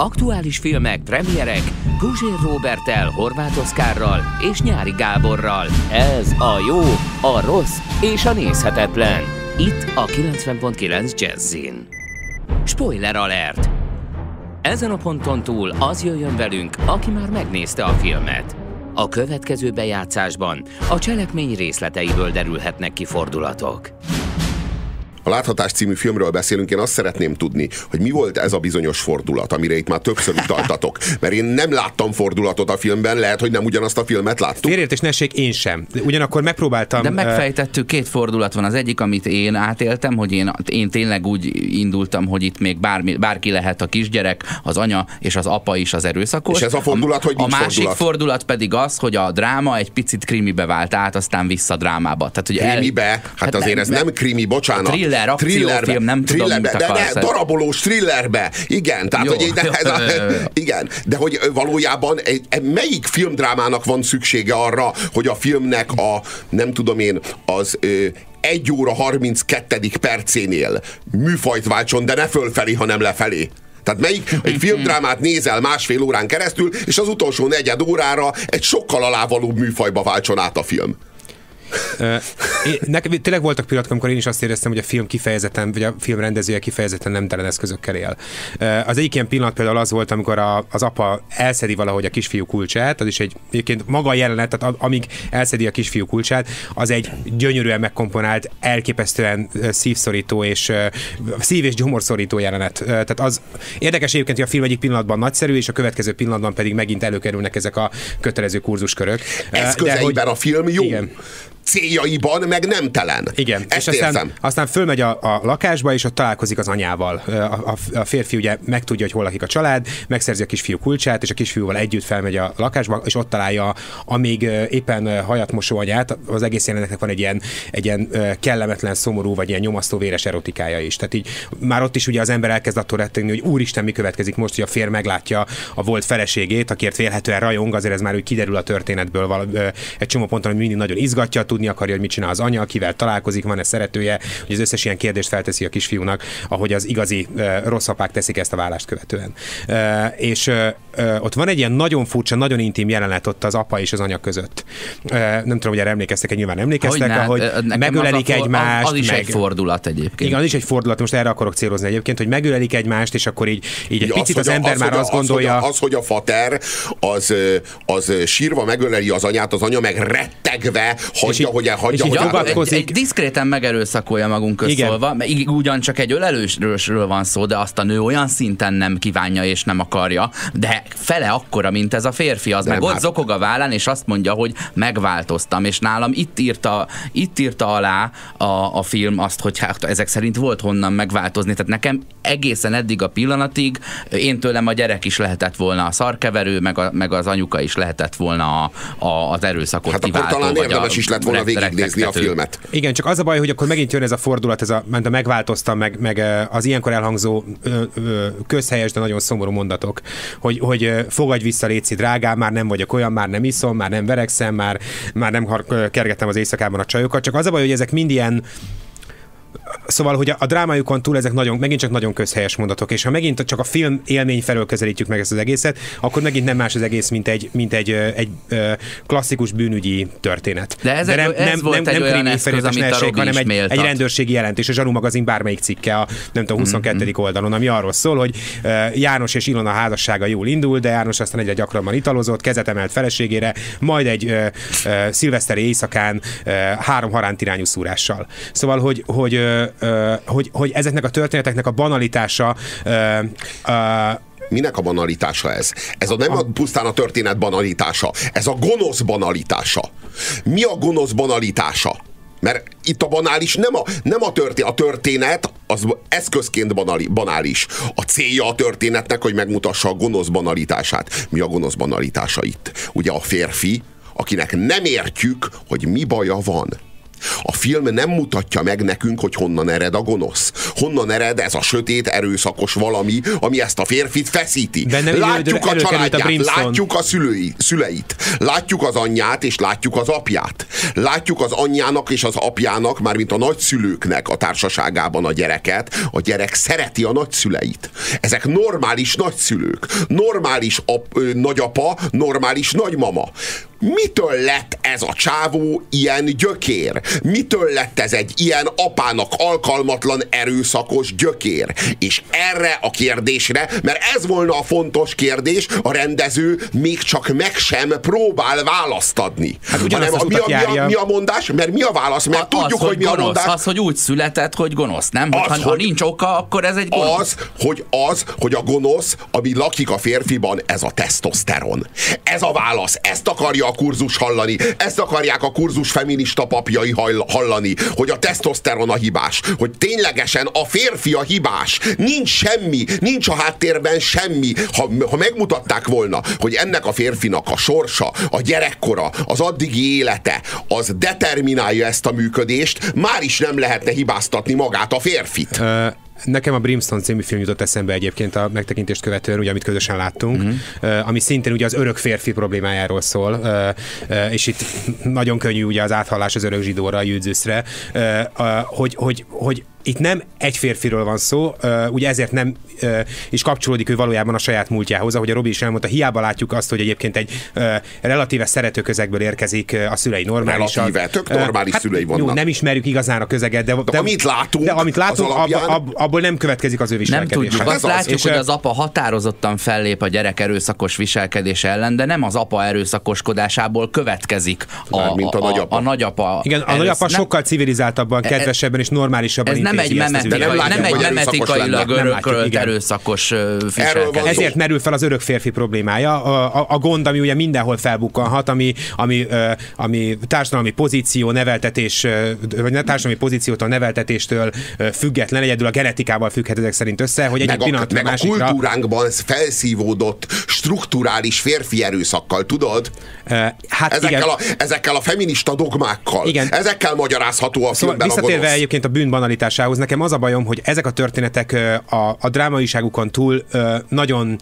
Aktuális filmek, premierek Guzsér Robertel, Horváth Oszkárral és Nyári Gáborral. Ez a jó, a rossz és a nézhetetlen. Itt a 90.9 Jazzin. Spoiler alert! Ezen a ponton túl az jöjjön velünk, aki már megnézte a filmet. A következő bejátszásban a cselekmény részleteiből derülhetnek ki fordulatok. A Láthatás című filmről beszélünk, én azt szeretném tudni, hogy mi volt ez a bizonyos fordulat, amire itt már többször utaltatok. Mert én nem láttam fordulatot a filmben, lehet, hogy nem ugyanazt a filmet láttuk. Félértés nessék, én sem. Ugyanakkor megpróbáltam... De megfejtettük, két fordulat van. Az egyik, amit én átéltem, hogy én, én tényleg úgy indultam, hogy itt még bármi, bárki lehet a kisgyerek, az anya és az apa is az erőszakos. És ez a fordulat, hogy A másik fordulat? fordulat pedig az, hogy a dráma egy picit krimibe vált át, aztán vissza drámába. Tehát, hogy el- Krimibe? Hát, hát azért ez nem krimi, bocsánat. Thriller, akciófilm, nem tudom, thrillerbe, mit de, akarsz. de darabolós thrillerbe. Igen, tehát, Jó, hogy jó, ez a, igen, de hogy valójában egy, melyik filmdrámának van szüksége arra, hogy a filmnek a, nem tudom én, az ö, 1 óra 32. percénél műfajt váltson, de ne fölfelé, hanem lefelé. Tehát melyik egy filmdrámát nézel másfél órán keresztül, és az utolsó negyed órára egy sokkal alávalóbb műfajba váltson át a film. Én, nekem tényleg voltak pillanatok, amikor én is azt éreztem, hogy a film kifejezetten, vagy a film rendezője kifejezetten nem telen eszközökkel él. Az egyik ilyen pillanat például az volt, amikor a, az apa elszedi valahogy a kisfiú kulcsát, az is egy, egyébként maga a jelenet, tehát amíg elszedi a kisfiú kulcsát, az egy gyönyörűen megkomponált, elképesztően szívszorító és szív- és gyomorszorító jelenet. Tehát az érdekes egyébként, hogy a film egyik pillanatban nagyszerű, és a következő pillanatban pedig megint előkerülnek ezek a kötelező kurzuskörök. Ö, de Eszközeiben a film jó. Igen. Céljaiban meg nem telen. Igen, Ezt és aztán, érzem. aztán fölmegy a, a lakásba, és ott találkozik az anyával. A, a, a férfi ugye megtudja, hogy hol lakik a család, megszerzi a kisfiú kulcsát, és a kisfiúval együtt felmegy a lakásba, és ott találja a még éppen hajat mosó anyát. Az egész jelenetnek van egy ilyen, egy ilyen kellemetlen, szomorú, vagy ilyen nyomasztó véres erotikája is. Tehát így már ott is ugye az ember elkezd attól rettegni, hogy úristen, mi következik most, hogy a férj meglátja a volt feleségét, akiért vélhetően rajong, azért ez már úgy kiderül a történetből vala, egy csomó ponton, hogy mindig nagyon izgatja, tudni akarja, hogy mit csinál az anya, kivel találkozik, van-e szeretője, hogy az összes ilyen kérdést felteszi a kisfiúnak, ahogy az igazi rossz apák teszik ezt a vállást követően. És ott van egy ilyen nagyon furcsa, nagyon intim jelenet ott az apa és az anya között. Nem tudom, hogy erre emlékeztek-e, nyilván emlékeztek, Hogyne, ahogy ö, nekem megölelik az egymást. Az, az is meg... egy fordulat egyébként. Igen, az is egy fordulat, most erre akarok célozni egyébként, hogy megölelik egymást, és akkor így, így egy Ja, picit az, hogy a- ember már hogy a- azt gondolja... Az, hogy a, az, hogy a fater az, az sírva megöleli az anyát, az anya meg rettegve hagyja, és hagyja, Ja, fogadkozik. egy, egy diszkréten megerőszakolja magunk közszólva, mert ugyancsak egy ölelősről van szó, de azt a nő olyan szinten nem kívánja és nem akarja, de fele akkora, mint ez a férfi, az Nem, meg ott hát- zokog a vállán, és azt mondja, hogy megváltoztam, és nálam itt írta, itt írta alá a, a film azt, hogy hát ezek szerint volt honnan megváltozni, tehát nekem egészen eddig a pillanatig én tőlem a gyerek is lehetett volna a szarkeverő, meg, a, meg az anyuka is lehetett volna a, a, az erőszakot Hát akkor kiváltó, talán érdemes a is lett volna végignézni a filmet. Igen, csak az a baj, hogy akkor megint jön ez a fordulat, ez a, ment a megváltoztam, meg, meg az ilyenkor elhangzó ö, ö, közhelyes, de nagyon szomorú mondatok, hogy, hogy fogadj vissza, Léci, drágám, már nem vagyok olyan, már nem iszom, már nem verekszem, már, már nem kergetem az éjszakában a csajokat, csak az a baj, hogy ezek mind ilyen Szóval, hogy a, a drámájukon túl ezek nagyon, megint csak nagyon közhelyes mondatok, és ha megint csak a film élmény felől közelítjük meg ezt az egészet, akkor megint nem más az egész, mint egy, mint egy, ö, egy, egy klasszikus bűnügyi történet. De ezek- nem, ez nem, volt nem, egy nem olyan eszköz, amit Robi hanem egy, méltat. egy rendőrségi jelentés, a Zsaru magazin bármelyik cikke a nem tudom, 22. Mm-hmm. oldalon, ami arról szól, hogy János és Ilona házassága jól indul, de János aztán egyre gyakrabban italozott, kezet emelt feleségére, majd egy uh, uh, szilveszteri éjszakán uh, három haránt irányú szúrással. Szóval, hogy, hogy, hogy, hogy ezeknek a történeteknek a banalitása Minek a banalitása ez? Ez a nem a, pusztán a történet banalitása, ez a gonosz banalitása. Mi a gonosz banalitása? Mert itt a banális nem a, nem a történet, a történet az eszközként banali, banális. A célja a történetnek, hogy megmutassa a gonosz banalitását. Mi a gonosz banalitása itt? Ugye a férfi, akinek nem értjük, hogy mi baja van. A film nem mutatja meg nekünk, hogy honnan ered a gonosz. Honnan ered ez a sötét, erőszakos valami, ami ezt a férfit feszíti. Bennem idő- látjuk a a családját, Brimstone. látjuk a szülői, szüleit, látjuk az anyját, és látjuk az apját. Látjuk az anyjának és az apjának, mármint a nagyszülőknek a társaságában a gyereket. A gyerek szereti a nagyszüleit. Ezek normális nagyszülők. Normális ap, ö, nagyapa, normális nagymama mitől lett ez a csávó ilyen gyökér? Mitől lett ez egy ilyen apának alkalmatlan erőszakos gyökér? És erre a kérdésre, mert ez volna a fontos kérdés, a rendező még csak meg sem próbál választ adni. Hát Hanem mi, a, mi, a, mi a mondás? Mert mi a válasz? Mert tudjuk, az, hogy mi a gonosz, mondás. Az, hogy úgy született, hogy gonosz, nem? Hogy Az, ha, ha hogy- nincs oka, akkor ez egy gonosz. Az, hogy az, hogy a gonosz, ami lakik a férfiban, ez a tesztoszteron. Ez a válasz, ezt akarja a kurzus hallani, ezt akarják a kurzus feminista papjai hallani, hogy a tesztoszteron a hibás, hogy ténylegesen a férfi a hibás. Nincs semmi, nincs a háttérben semmi. Ha, ha megmutatták volna, hogy ennek a férfinak a sorsa, a gyerekkora, az addigi élete, az determinálja ezt a működést, már is nem lehetne hibáztatni magát a férfit. Ö, Nekem a Brimstone című film jutott eszembe egyébként a megtekintést követően, ugye, amit közösen láttunk, uh-huh. ami szintén ugye az örök férfi problémájáról szól, és itt nagyon könnyű ugye az áthallás az örök zsidóra, a ö, hogy, hogy, hogy itt nem egy férfiről van szó, ugye ezért nem is kapcsolódik ő valójában a saját múltjához, ahogy a Robi is elmondta, hiába látjuk azt, hogy egyébként egy relatíve szerető közegből érkezik, a szülei normálisak. Relatíve, tök normális szülei vannak. Jó, nem ismerjük igazán a közeget, de, de, amit látunk, de amit látunk, az ab, alapján- ab, abból nem következik az ő Nem viselkedés. tudjuk. Hát Azt az. látjuk, És, hogy az apa határozottan fellép a gyerek erőszakos viselkedése ellen, de nem az apa erőszakoskodásából következik a, Mármint a nagyapa. a nagyapa. Igen, a erősz- nagyapa nem- sokkal civilizáltabban, kedvesebben és normálisabban Ez nem egy, intézi ezt az memetikai, ügyet. nem egy memetikailag örökölt igen. erőszakos viselkedés. szó. Ezért merül fel az örök férfi problémája, a, a, a gond, ami ugye mindenhol felbukkanhat, ami, ami, ami társadalmi pozíció, neveltetés, vagy társadalmi pozíciótól, neveltetéstől független, egyedül a genetikával függhet ezek szerint össze, hogy egy a, pillanatra meg a másikra... kultúránkban felszívódott strukturális férfi erőszakkal, tudod? Hát igen, Ezekkel a, ezekkel a feminista dogmákkal. Igen. Ezekkel magyarázható a Szóval filmben a visszatérve gonosz. egyébként a bűn banalitásához, nekem az a bajom, hogy ezek a történetek a, a drámaiságukon túl nagyon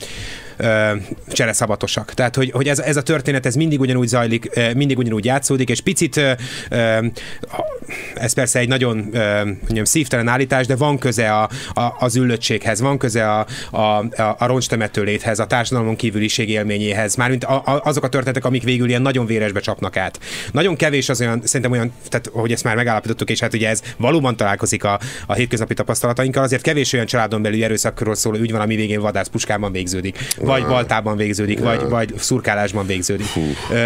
csereszabatosak. Tehát, hogy, hogy ez, ez a történet, ez mindig ugyanúgy zajlik, mindig ugyanúgy játszódik, és picit, ez persze egy nagyon mondjam, szívtelen állítás, de van köze a, a, az üllöttséghez, van köze a, a, a, roncstemető léthez, a társadalmon kívüliség élményéhez, mármint a, a, azok a történetek, amik végül ilyen nagyon véresbe csapnak át. Nagyon kevés az olyan, szerintem olyan, tehát hogy ezt már megállapítottuk, és hát ugye ez valóban találkozik a, a hétköznapi tapasztalatainkkal, azért kevés olyan családon belül erőszakról szóló ügy van, ami végén vadászpuskában végződik, vagy baltában végződik, vagy, vagy szurkálásban végződik.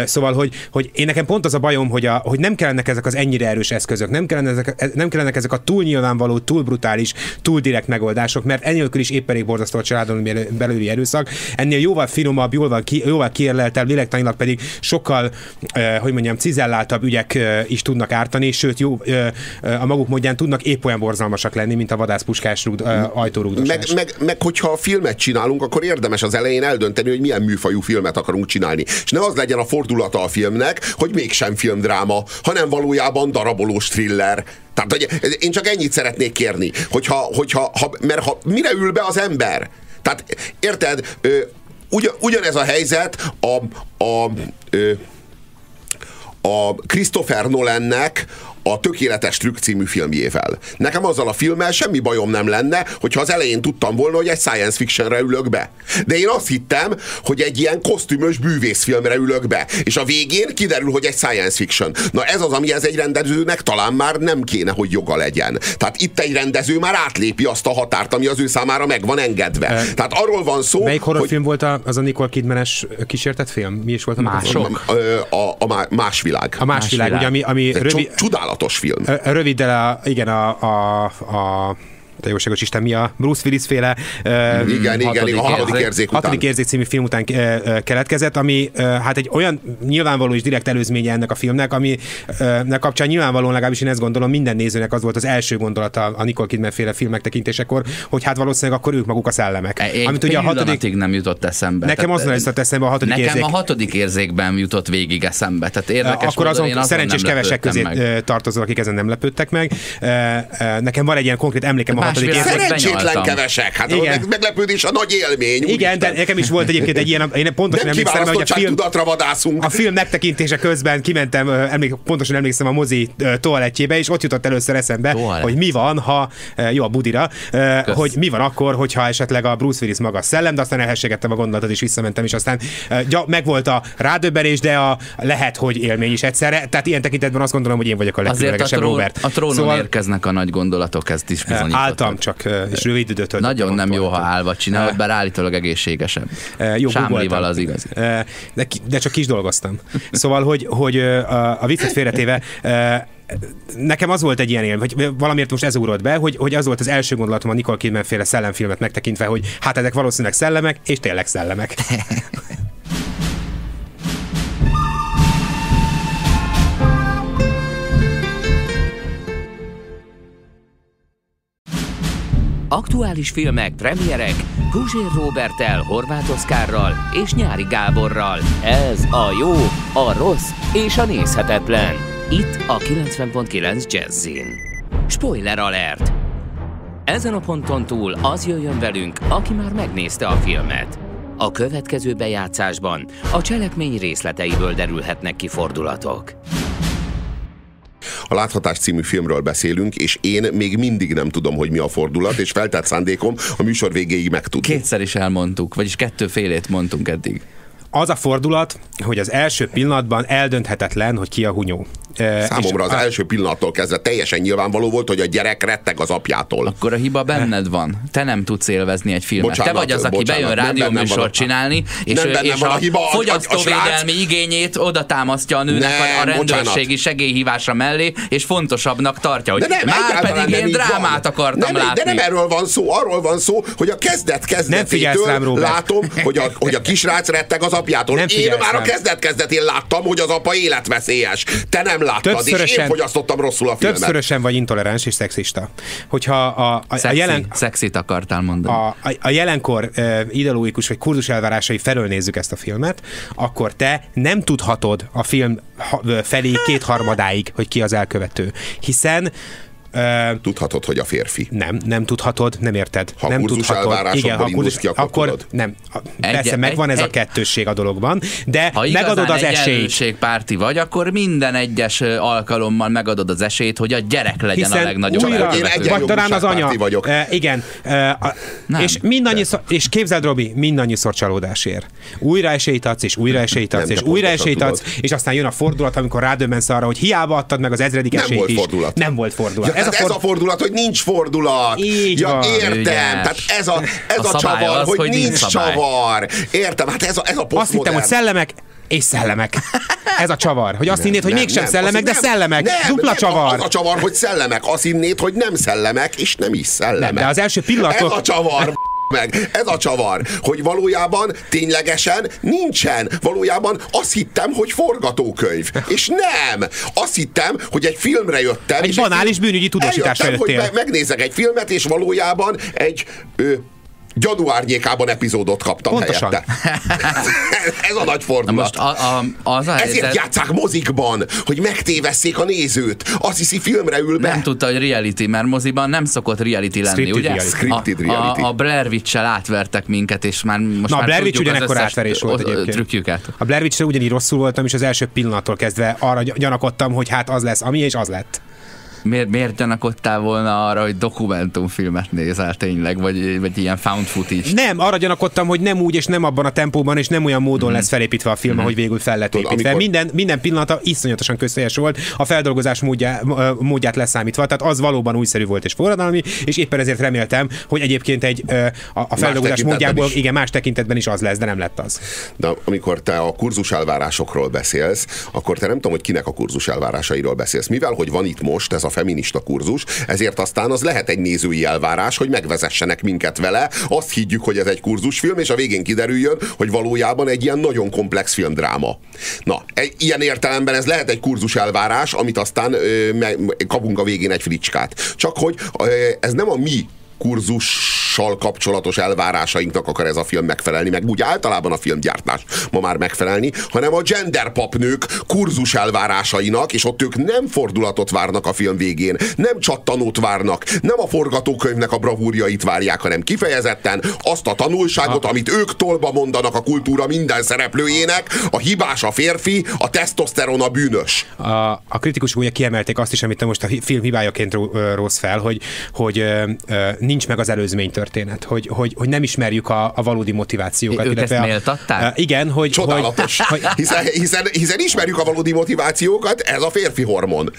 Szóval, hogy, hogy én nekem pont az a bajom, hogy, a, hogy nem kellenek ezek az ennyire erős eszközök, nem kellene ezek, nem kellenek ezek a túl nyilvánvaló, túl brutális, túl direkt megoldások, mert ennélkül is épp elég borzasztó a családon belüli erőszak. Ennél jóval finomabb, jóval, ki, jóval kiérleltebb, lélektanilag pedig sokkal, eh, hogy mondjam, cizelláltabb ügyek eh, is tudnak ártani, sőt, jó, eh, a maguk módján tudnak épp olyan borzalmasak lenni, mint a vadászpuskás rúd, eh, ajtórúgdosás. Meg, meg, meg, hogyha filmet csinálunk, akkor érdemes az elején eldönteni, hogy milyen műfajú filmet akarunk csinálni. És ne az legyen a fordulata a filmnek, hogy mégsem filmdráma, hanem valójában darabolós thriller. Tehát hogy én csak ennyit szeretnék kérni, hogyha, hogyha ha, mert ha, mire ül be az ember? Tehát érted, ö, ugyan, ugyanez a helyzet a, a, ö, a Christopher Nolannek a Tökéletes Trükk című filmjével. Nekem azzal a filmmel semmi bajom nem lenne, hogyha az elején tudtam volna, hogy egy science fictionre ülök be. De én azt hittem, hogy egy ilyen kosztümös bűvészfilmre ülök be. És a végén kiderül, hogy egy science fiction. Na ez az, ami ez egy rendezőnek talán már nem kéne, hogy joga legyen. Tehát itt egy rendező már átlépi azt a határt, ami az ő számára meg van engedve. Tehát arról van szó, Melyik hogy horrorfilm volt a, az a Nicole Kidmanes kísértett film? Mi is volt a Mások. a, a, a má- más világ. A más, Más világ, világ. ugye, ami, ami rövid, cso- csodálatos film. Röviddel a, igen, a, a, a te jóságos Isten, mi a Bruce Willis féle Igen, igen, hatodik igen, a hatodik érzék. érzék után. Hatodik érzék című film után keletkezett, ami ö, hát egy olyan nyilvánvaló és direkt előzménye ennek a filmnek, ami nek kapcsán nyilvánvalóan legalábbis én ezt gondolom, minden nézőnek az volt az első gondolata a Nicole Kidman féle filmek tekintésekor, hogy hát valószínűleg akkor ők maguk a szellemek. Egy Amit ugye a hatodik, nem jutott eszembe. nekem azonnal jutott eszembe a hatodik Nekem érzék. a hatodik érzékben jutott végig eszembe. Tehát érdekes akkor azon azon szerencsés kevesek közé meg. tartozol, akik ezen nem lepődtek meg. Nekem van egy ilyen konkrét emlékem a Másfél Szerencsétlen kevesek. Hát Igen. meglepődés a nagy élmény. Igen, de nekem is volt egyébként egy ilyen, én pontosan nem emlékszem, hogy a film, vadászunk. a film megtekintése közben kimentem, emlék, pontosan emlékszem a mozi toalettjébe, és ott jutott először eszembe, Toalett. hogy mi van, ha, jó a budira, ö, hogy mi van akkor, hogyha esetleg a Bruce Willis maga szellem, de aztán elhessegettem a gondolatot, és visszamentem, és aztán gya, megvolt a rádöbbenés, de a, lehet, hogy élmény is egyszerre. Tehát ilyen tekintetben azt gondolom, hogy én vagyok a legkülönlegesebb Robert. a trónon szóval, érkeznek a nagy gondolatok, ezt is ö, Álltam csak, és rövid időt Nagyon nem jó, ha állva csinálod, bár állítólag egészségesebb. Jó, Sámlival az igazi. Eh, De, de csak kis dolgoztam. Szóval, hogy, hogy a, a viccet félretéve, nekem az volt egy ilyen élmény, hogy valamiért most ez ugrott be, hogy, hogy az volt az első gondolatom a Nicole Kidman féle szellemfilmet megtekintve, hogy hát ezek valószínűleg szellemek, és tényleg szellemek. Aktuális filmek, premierek Guzsér Robertel, Horváth Oszkárral és Nyári Gáborral. Ez a jó, a rossz és a nézhetetlen. Itt a 90.9 Jazzin. Spoiler alert! Ezen a ponton túl az jöjjön velünk, aki már megnézte a filmet. A következő bejátszásban a cselekmény részleteiből derülhetnek ki fordulatok. A Láthatás című filmről beszélünk, és én még mindig nem tudom, hogy mi a fordulat, és feltett szándékom a műsor végéig megtudni. Kétszer is elmondtuk, vagyis kettő félét mondtunk eddig. Az a fordulat, hogy az első pillanatban eldönthetetlen, hogy ki a hunyó. Számomra az a- első pillanattól kezdve teljesen nyilvánvaló volt, hogy a gyerek retteg az apjától. Akkor a hiba benned van. Te nem tudsz élvezni egy filmet. Bocsánat, Te vagy az, aki bocsánat, bejön nem rádióműsort a- csinálni, és, nem és van a, a hiba, a- a- a fogyasztóvédelmi srác- igényét oda támasztja a nőnek Nem, a, a rendőrségi bocsánat. segélyhívásra mellé, és fontosabbnak tartja, hogy De nem, már pedig nem én drámát van. akartam nem, látni. De nem erről van szó, arról van szó, hogy a kezdet Nem kezdetétől Robert. látom, hogy a, hogy a kisrác retteg az apjától. Nem én már a rám. kezdet kezdetén láttam, hogy az apa életveszélyes. Te nem láttad, és én Többszörösen- fogyasztottam rosszul a filmet. Többszörösen vagy intoleráns és szexista. Hogyha a, a, a Szexi, jelen, Szexit akartál mondani. a, a, a jelenkor uh, ideológikus vagy kurzus elvárásai felől nézzük ezt a filmet, akkor te nem tudhatod a film felé kétharmadáig, hogy ki az elkövető. Hiszen Tudhatod, hogy a férfi. nem, nem tudhatod, nem érted. Ha nem kurzus tudhatod. elvárásokból indulsz ki, akkor akkor tudod. nem. A- Egy- Persze, megvan egy- ez a egy- kettősség a dologban, de Ha megadod az esélyt. egyenlőségpárti vagy, akkor minden egyes alkalommal megadod az esélyt, hogy a gyerek legyen a Hiszen legnagyobb újra, Én vagy talán az anya. vagyok. E, igen. E, a, Nem, és mindannyiszor, és képzeld, Robi, mindannyiszor csalódás ér. Újra esélyt adsz, és újra esélyt adsz, Nem, és újra esélyt adsz, és aztán jön a fordulat, amikor rádöbbensz arra, hogy hiába adtad meg az ezredik Nem esélyt volt is. fordulat. Nem volt fordulat. Ez, a ez a fordulat, hogy nincs fordulat. Így ja, van. értem. Ügyes. Tehát ez a, ez A a, csavar, az, hogy, hogy nincs szabály. csavar. Értem, hát ez a, ez a Azt hittem, posztmodern. hogy szellemek, és szellemek. Ez a csavar. Hogy azt Nem, hinnéd, hogy nem, mégsem nem, szellemek, de nem, szellemek. Nem, Dupla nem, csavar. Az a csavar, hogy szellemek. Azt hinnéd, hogy nem szellemek, és nem is szellemek. Nem, de az első pillanatok- Ez a csavar, meg. Ez a csavar, hogy valójában ténylegesen nincsen. Valójában azt hittem, hogy forgatókönyv. És nem. Azt hittem, hogy egy filmre jöttem. Egy banális bűnügyi tudósításra eljöttem, hogy me- megnézek egy filmet, és valójában egy ö, gyanú árnyékában epizódot kaptam Pontosan. helyette. Ez a nagy Na fordulat. most a, a, az a Ezért helyzet, játszák mozikban, hogy megtévesszék a nézőt. Azt hiszi, filmre ül be. nem tudta, hogy reality, mert moziban nem szokott reality lenni, Scripted ugye? reality. Scripted a, reality. A, a Blair Witch-sel átvertek minket, és már most Na, a már Blair Witch ugyanekkor átverés volt egyébként. trükkjüket. A Blair Witch-re ugyanígy rosszul voltam, és az első pillanattól kezdve arra gy- gyanakodtam, hogy hát az lesz, ami, és az lett. Miért, miért gyanakodtál volna arra, hogy dokumentumfilmet nézel tényleg, vagy, vagy ilyen found footage? Nem, arra gyanakodtam, hogy nem úgy és nem abban a tempóban és nem olyan módon lesz felépítve a film, ahogy végül fel lett építve. amikor- Minden, minden pillanata iszonyatosan közteljes volt, a feldolgozás módjá, ö, módját leszámítva, tehát az valóban újszerű volt és forradalmi, és éppen ezért reméltem, hogy egyébként egy a, a feldolgozás módjából, is. igen, más tekintetben is az lesz, de nem lett az. De amikor te a kurzus elvárásokról beszélsz, akkor te nem tudom, hogy kinek a kurzus elvárásairól beszélsz. Mivel, hogy van itt most ez a feminista kurzus, ezért aztán az lehet egy nézői elvárás, hogy megvezessenek minket vele, azt higgyük, hogy ez egy kurzusfilm, és a végén kiderüljön, hogy valójában egy ilyen nagyon komplex filmdráma. Na, ilyen értelemben ez lehet egy kurzus elvárás, amit aztán ö, kapunk a végén egy fricskát. Csak hogy ö, ez nem a mi kurzussal kapcsolatos elvárásainknak akar ez a film megfelelni, meg úgy általában a filmgyártás ma már megfelelni, hanem a gender papnők kurzus elvárásainak, és ott ők nem fordulatot várnak a film végén, nem csattanót várnak, nem a forgatókönyvnek a bravúrjait várják, hanem kifejezetten azt a tanulságot, amit ők tolba mondanak a kultúra minden szereplőjének, a hibás a férfi, a tesztoszteron a bűnös. A, a kritikusok ugye kiemelték azt is, amit te most a film hibájaként rossz fel, hogy, hogy ö, ö, nincs meg az előzmény történet, hogy, hogy, hogy nem ismerjük a, a valódi motivációkat. Ők ezt a, méltatták? igen, hogy... Csodálatos. Hogy, hiszen, hiszen, hiszen ismerjük a valódi motivációkat, ez a férfi hormon.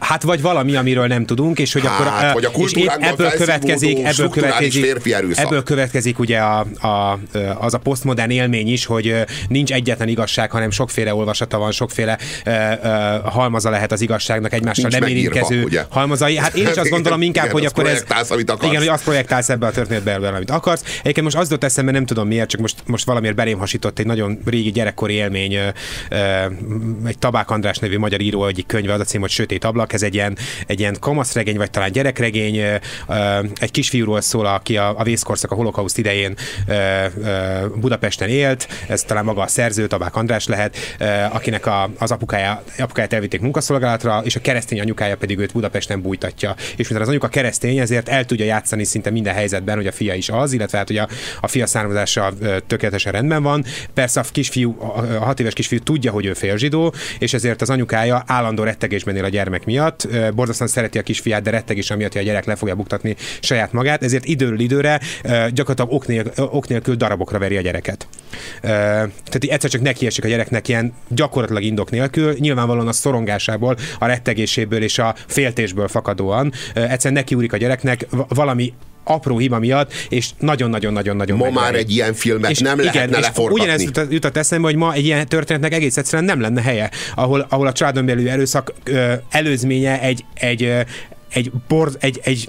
Hát vagy valami, amiről nem tudunk, és hogy hát, akkor... Vagy a ebből következik, ebből következik, férfi erőszak. ebből következik ugye a, a, az a posztmodern élmény is, hogy nincs egyetlen igazság, hanem sokféle olvasata van, sokféle uh, halmaza lehet az igazságnak egymással nem érintkező halmazai. Hát én is azt gondolom inkább, igen, hogy akkor ez... Amit akarsz. Igen, hogy azt projektálsz ebbe a történetbe, amit akarsz. Egyébként most az jutott eszembe, nem tudom miért, csak most, most valamiért belém hasított egy nagyon régi gyerekkori élmény, egy Tabák András nevű magyar író egyik könyve, az a cím, hogy Sötét ablak, ez egy ilyen, egy ilyen kamaszregény, vagy talán gyerekregény, egy kisfiúról szól, aki a, a vészkorszak, a holokauszt idején Budapesten élt, ez talán maga a szerző, Tabák András lehet, akinek a, az apukája, apukáját elvitték munkaszolgálatra, és a keresztény anyukája pedig őt Budapesten bújtatja. És mivel az anyuka keresztény, ezért el tudja játszani szinte minden helyzetben, hogy a fia is az, illetve hát, hogy a, a fia származása tökéletesen rendben van. Persze a kisfiú, a hat éves kisfiú tudja, hogy ő félzsidó, és ezért az anyukája állandó rettegésben él a gyermek miatt. Borzasztóan szereti a kisfiát, de rettegés amiatt, hogy a gyerek le fogja buktatni saját magát, ezért időről időre gyakorlatilag ok, nélkül, ok nélkül darabokra veri a gyereket. Tehát egyszer csak nekiesik a gyereknek ilyen gyakorlatilag indok nélkül, nyilvánvalóan a szorongásából, a rettegéséből és a féltésből fakadóan. Egyszerűen nekiúrik a gyereknek valami apró hiba miatt, és nagyon-nagyon-nagyon-nagyon Ma már egy ilyen filmet és nem igen, lehetne leforgatni. Ugyanez jutott eszembe, hogy ma egy ilyen történetnek egész egyszerűen nem lenne helye, ahol, ahol a családon belül erőszak előzménye egy, egy, egy, bor, egy, egy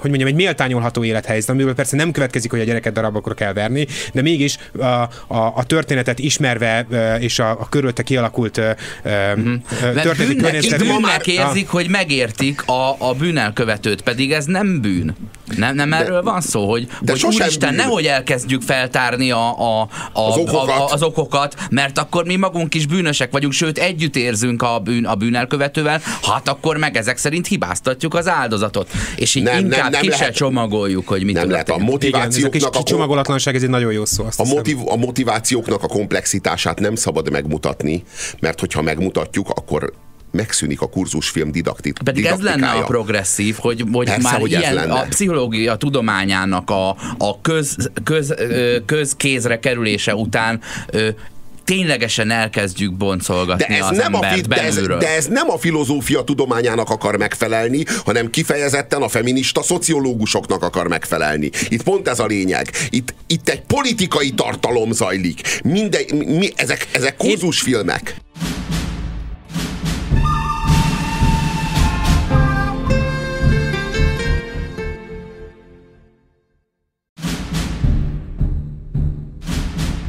hogy mondjam, egy méltányolható élethelyzet, amiből persze nem következik, hogy a gyereket darabokra kell verni, de mégis a, a, a történetet ismerve és a, a körülte kialakult mm-hmm. történeti környezetet. Bűnnek érzik, a... hogy megértik a, a bűnelkövetőt, pedig ez nem bűn. Nem, nem erről de, van szó, hogy, de hogy úristen, bűn. nehogy elkezdjük feltárni a, a, a, az, okokat. A, a, az okokat, mert akkor mi magunk is bűnösek vagyunk, sőt együtt érzünk a, bűn, a bűnelkövetővel, hát akkor meg ezek szerint hibáztatjuk az áldozatot. És így nem, inkább nem, nem ki lehet, se csomagoljuk, hogy mit Nem lehet. A motivációknak Igen, a csomagolatlanság, ez egy nagyon jó szó. a, motiv, a motivációknak a komplexitását nem szabad megmutatni, mert hogyha megmutatjuk, akkor megszűnik a kurzusfilm didaktik, Pedig ez lenne a progresszív, hogy, hogy Persze, már hogy ilyen lenne. a pszichológia tudományának a, a köz, köz, közkézre kerülése után ténylegesen elkezdjük boncolgatni de ez az nem a fi- de ez, de ez nem a filozófia tudományának akar megfelelni, hanem kifejezetten a feminista szociológusoknak akar megfelelni. Itt pont ez a lényeg. Itt, itt egy politikai tartalom zajlik. Minden, mi, ezek, ezek kurzusfilmek.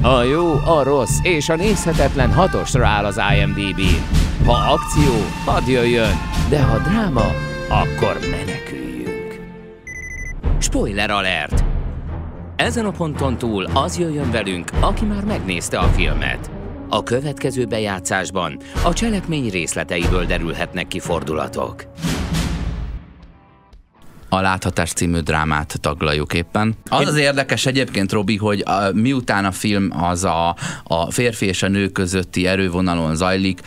A jó, a rossz és a nézhetetlen hatosra áll az imdb Ha akció, hadd jöjjön, de ha dráma, akkor meneküljünk. Spoiler alert! Ezen a ponton túl az jöjjön velünk, aki már megnézte a filmet. A következő bejátszásban a cselekmény részleteiből derülhetnek ki fordulatok a Láthatás című drámát taglaljuk éppen. Az az érdekes egyébként, Robi, hogy a, miután a film az a, a férfi és a nő közötti erővonalon zajlik,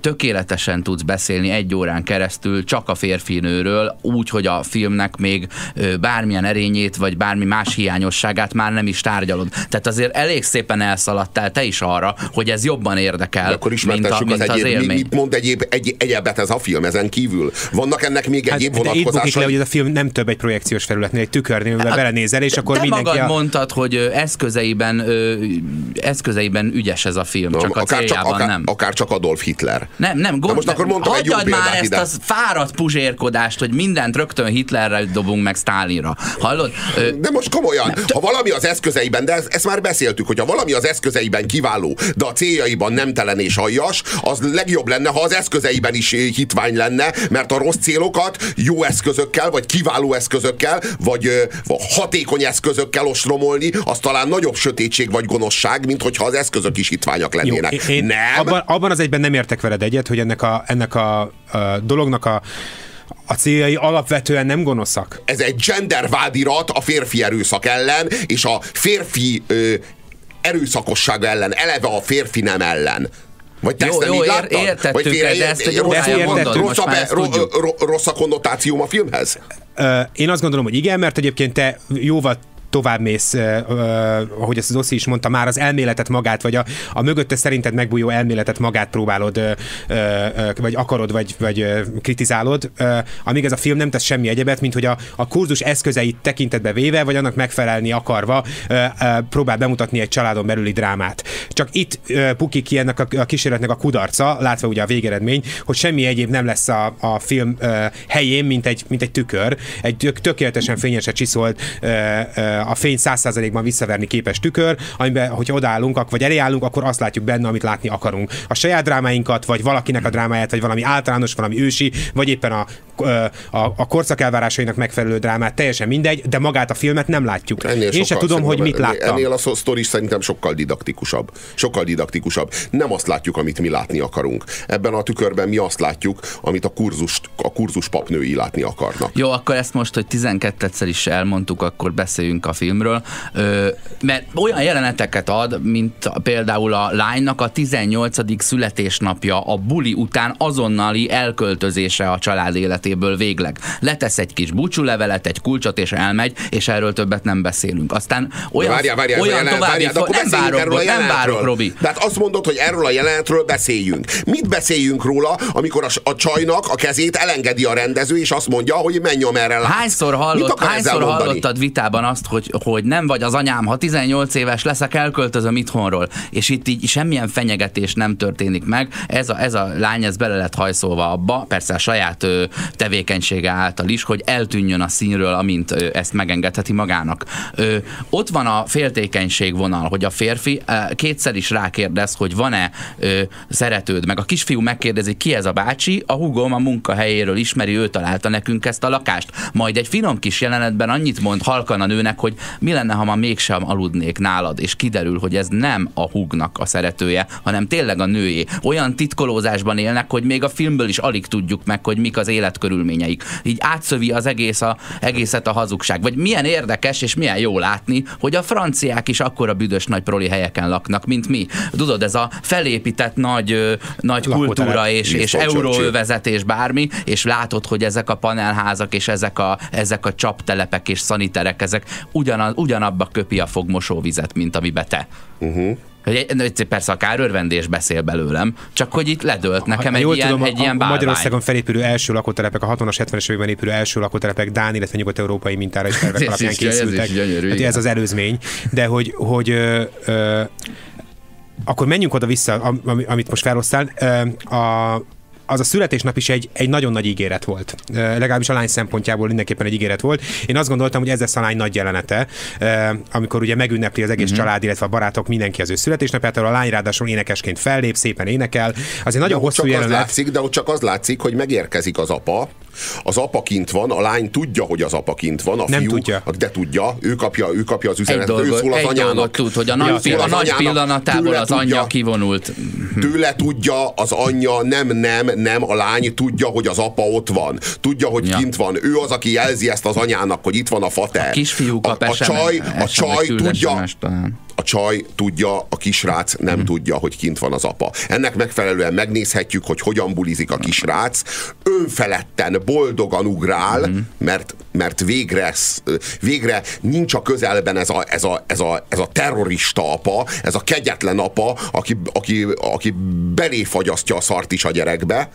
tökéletesen tudsz beszélni egy órán keresztül csak a férfi nőről, úgy, hogy a filmnek még bármilyen erényét, vagy bármi más hiányosságát már nem is tárgyalod. Tehát azért elég szépen elszaladtál te is arra, hogy ez jobban érdekel, De akkor mint, a, mint az, az élmény. Mit mond egyéb, egy, egyebet ez a film ezen kívül? Vannak ennek még hát, egyéb vonatkozásai? hogy ez a film nem több egy projekciós felületnél, egy tükörnél, amiben hát, belenézel, és akkor te mindenki... magad a... mondtad, hogy eszközeiben, eszközeiben ügyes ez a film, no, csak a akár céljában csak, akár, nem. Akár csak Adolf Hitler. Nem, nem, gond, most akkor mondtam egy jó már ezt ide. az fáradt puzsérkodást, hogy mindent rögtön Hitlerre dobunk meg Stálinra. Hallod? De most komolyan, nem, ha valami az eszközeiben, de ezt, ezt már beszéltük, hogy ha valami az eszközeiben kiváló, de a céljaiban nemtelen és aljas, az legjobb lenne, ha az eszközeiben is hitvány lenne, mert a rossz célokat jó eszközökkel, vagy kiváló kiváló eszközökkel, vagy, vagy hatékony eszközökkel ostromolni, az talán nagyobb sötétség vagy gonoszság, mint hogyha az eszközök is hitványak lennének. Jó, én nem? Abban, abban az egyben nem értek veled egyet, hogy ennek a, ennek a, a dolognak a a céljai alapvetően nem gonoszak. Ez egy gendervádirat a férfi erőszak ellen, és a férfi ö, erőszakosság ellen, eleve a férfi nem ellen. Vagy te jó, ezt nem jó, így láttad? Értettük, Vagy félre, de ezt egy rossz, mondod, rossz, a, rossz a konnotációm a filmhez? Én azt gondolom, hogy igen, mert egyébként te jóval tovább mész, ahogy ezt az Oszi is mondta, már az elméletet magát, vagy a, a mögötte szerinted megbújó elméletet magát próbálod, vagy akarod, vagy, vagy kritizálod, amíg ez a film nem tesz semmi egyebet, mint hogy a, a kurzus eszközeit tekintetbe véve, vagy annak megfelelni akarva próbál bemutatni egy családon belüli drámát. Csak itt pukik ki ennek a, a kísérletnek a kudarca, látva ugye a végeredmény, hogy semmi egyéb nem lesz a, a film helyén, mint egy, mint egy tükör, egy tökéletesen fényesen csiszolt a fény 100%-ban visszaverni képes tükör, amiben, hogy odállunk, vagy elé állunk, akkor azt látjuk benne, amit látni akarunk. A saját drámáinkat, vagy valakinek a drámáját, vagy valami általános, valami ősi, vagy éppen a, a, a korszak elvárásainak megfelelő drámát, teljesen mindegy, de magát a filmet nem látjuk. Ennél Én sem tudom, hogy mit láttam. Ennél a sztori szerintem sokkal didaktikusabb. Sokkal didaktikusabb. Nem azt látjuk, amit mi látni akarunk. Ebben a tükörben mi azt látjuk, amit a kurzust, a kurzus papnői látni akarnak. Jó, akkor ezt most, hogy 12-szer is elmondtuk, akkor beszéljünk a filmről, mert olyan jeleneteket ad, mint például a lánynak a 18. születésnapja a buli után azonnali elköltözése a család életéből végleg. Letesz egy kis búcsúlevelet, egy kulcsot és elmegy, és erről többet nem beszélünk. Aztán olyan, várjál, várjál, olyan jelen, várjál, fo- nem várok, nem várok, Robi. Tehát azt mondod, hogy erről a jelenetről beszéljünk. Mit beszéljünk róla, amikor a, a csajnak a kezét elengedi a rendező, és azt mondja, hogy menj erre Hányszor, hallott, hányszor hallottad vitában azt, hogy hogy, hogy nem vagy az anyám, ha 18 éves leszek, elköltözöm itthonról. És itt így semmilyen fenyegetés nem történik meg. Ez a, ez a lány, ez bele lett hajszolva abba, persze a saját ö, tevékenysége által is, hogy eltűnjön a színről, amint ö, ezt megengedheti magának. Ö, ott van a féltékenység vonal, hogy a férfi kétszer is rákérdez, hogy van-e szeretőd, meg a kisfiú megkérdezi, ki ez a bácsi, a hugom a munkahelyéről ismeri, ő találta nekünk ezt a lakást. Majd egy finom kis jelenetben annyit mond halkan a nőnek, hogy mi lenne, ha ma mégsem aludnék nálad, és kiderül, hogy ez nem a húgnak a szeretője, hanem tényleg a nőjé. Olyan titkolózásban élnek, hogy még a filmből is alig tudjuk meg, hogy mik az életkörülményeik. Így átszövi az egész a, egészet a hazugság. Vagy milyen érdekes és milyen jó látni, hogy a franciák is akkora büdös nagy proli helyeken laknak, mint mi. Tudod, ez a felépített nagy, nagy kultúra és, és euróövezet és bármi, és látod, hogy ezek a panelházak és ezek a, ezek a csaptelepek és szaniterek, ezek ugyanaz, ugyanabba köpi a fogmosóvizet, mint amibe te. Uh-huh. Hogy persze a kárörvendés beszél belőlem, csak hogy itt ledölt nekem ha, egy, ilyen, tudom, egy ilyen a Magyarországon felépülő első lakótelepek, a 60-as, 70-es években épülő első lakótelepek Dán, illetve nyugat-európai mintára is tervek alapján készültek. Ez, gyönyörű, hát ez az előzmény. De hogy, hogy ö, ö, akkor menjünk oda-vissza, amit most felosztál. A, az a születésnap is egy, egy nagyon nagy ígéret volt. Legalábbis a lány szempontjából mindenképpen egy ígéret volt. Én azt gondoltam, hogy ez lesz a lány nagy jelenete, amikor ugye megünnepli az egész uh-huh. család, illetve a barátok mindenki az ő születésnapját, a lány ráadásul énekesként fellép, szépen énekel. Azért nagyon de hosszú csak jelenet. Az látszik, de ott csak az látszik, hogy megérkezik az apa, az apa kint van, a lány tudja, hogy az apa kint van, a nem fiú, tudja. de tudja, ő kapja, ő kapja az üzenetet, ő szól az egy anyának. tud, hogy a nagy, ja, a nagy pillanatából az tudja, anyja kivonult. Tőle tudja az anyja, nem, nem, nem, a lány tudja, hogy az apa ott van. Tudja, hogy ja. kint van. Ő az, aki jelzi ezt az anyának, hogy itt van a fater. A kisfiú kap a, a csaj, a csaj tudja, a csaj tudja, a kisrác nem mm. tudja, hogy kint van az apa. Ennek megfelelően megnézhetjük, hogy hogyan bulizik a kisrác. Önfeledten, boldogan ugrál, mm. mert, mert végre, végre nincs a közelben ez a, ez, a, ez, a, ez a terrorista apa, ez a kegyetlen apa, aki, aki, aki belé fagyasztja a szart is a gyerekbe,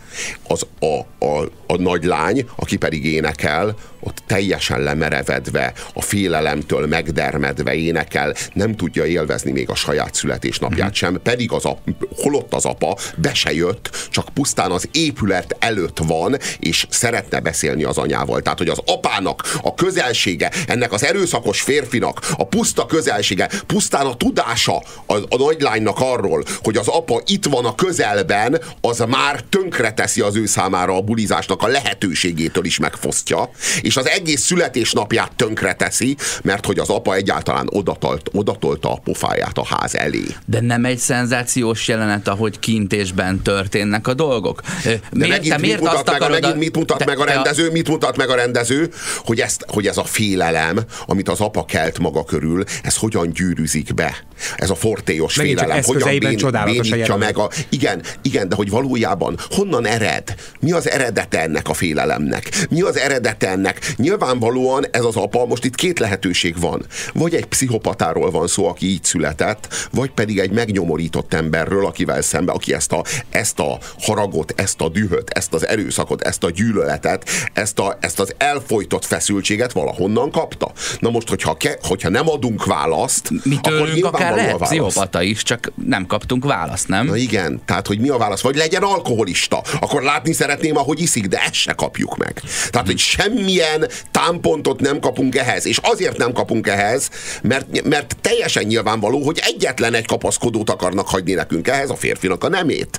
az a, a, a nagy lány, aki pedig énekel, ott teljesen lemerevedve, a félelemtől megdermedve énekel, nem tudja élvezni még a saját születésnapját mm. sem, pedig az a, holott az apa, be se jött, csak pusztán az épület előtt van, és szeretne beszélni az anyával. Tehát, hogy az apának a közelsége, ennek az erőszakos férfinak a puszta közelsége, pusztán a tudása a, a nagylánynak arról, hogy az apa itt van a közelben, az már tönkreteszi az ő számára a bulizásnak a lehetőségétől is megfosztja, és és az egész születésnapját tönkre teszi, mert hogy az apa egyáltalán odatolt, odatolta a pofáját a ház elé. De nem egy szenzációs jelenet, ahogy kintésben történnek a dolgok. De miért, megint, te miért mit mutat, meg, a, megint mit mutat te- meg a rendező, mit mutat meg a rendező, hogy, ezt, hogy ez a félelem, amit az apa kelt maga körül, ez hogyan gyűrűzik be. Ez a fortéos Megint félelem, hogyan bén, a bénítja jelenet. meg a... Igen, igen, de hogy valójában honnan ered? Mi az eredete ennek a félelemnek? Mi az eredete ennek? Nyilvánvalóan ez az apa, most itt két lehetőség van. Vagy egy pszichopatáról van szó, aki így született, vagy pedig egy megnyomorított emberről, akivel szembe, aki ezt a, ezt a haragot, ezt a dühöt, ezt az erőszakot, ezt a gyűlöletet, ezt, a, ezt az elfolytott feszültséget valahonnan kapta. Na most, hogyha, ke, hogyha nem adunk választ, Mi akkor akár lehet válasz. pszichopata is, csak nem kaptunk választ, nem? Na igen, tehát hogy mi a válasz? Vagy legyen alkoholista, akkor látni szeretném, ahogy iszik, de ezt se kapjuk meg. Tehát, hogy semmilyen támpontot nem kapunk ehhez, és azért nem kapunk ehhez, mert, mert teljesen nyilvánvaló, hogy egyetlen egy kapaszkodót akarnak hagyni nekünk ehhez, a férfinak a nemét.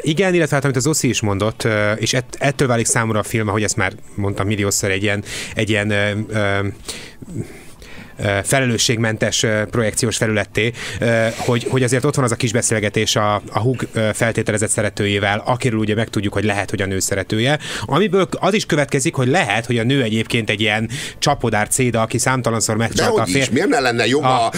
Igen, illetve hát, amit az Oszi is mondott, és ett, ettől válik számomra a film, ahogy ezt már mondtam milliószor, egy ilyen, egy ilyen ö, ö, felelősségmentes projekciós felületté, hogy, hogy azért ott van az a kis beszélgetés a, a Hug feltételezett szeretőjével, akiről ugye megtudjuk, hogy lehet, hogy a nő szeretője, amiből az is következik, hogy lehet, hogy a nő egyébként egy ilyen csapodár céda, aki számtalanszor De megcsalta a hogy is, miért ne lenne jobb, A- a,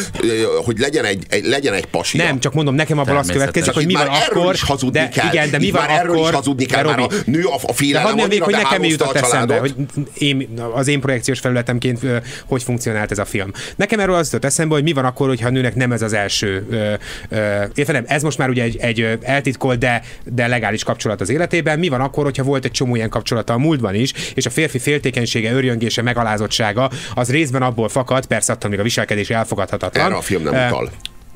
hogy legyen egy, egy, legyen egy pasia? Nem, csak mondom, nekem abból az következik, hogy mi van akkor, is hazudni de kell. igen, de mi van már erről akkor, is hazudni kell, de már a nő a, a de félelem mondjam még, hogy nekem jutott a eszembe, hogy én, az én projekciós felületemként hogy funkcionált ez a film. Nekem erről az jutott eszembe, hogy mi van akkor, hogyha a nőnek nem ez az első, érted nem, ez most már ugye egy, egy eltitkolt, de, de legális kapcsolat az életében. Mi van akkor, hogyha volt egy csomó ilyen kapcsolata a múltban is, és a férfi féltékenysége, örjöngése, megalázottsága az részben abból fakad, persze attól még a viselkedés elfogadhatatlan. Erre a film nem utal.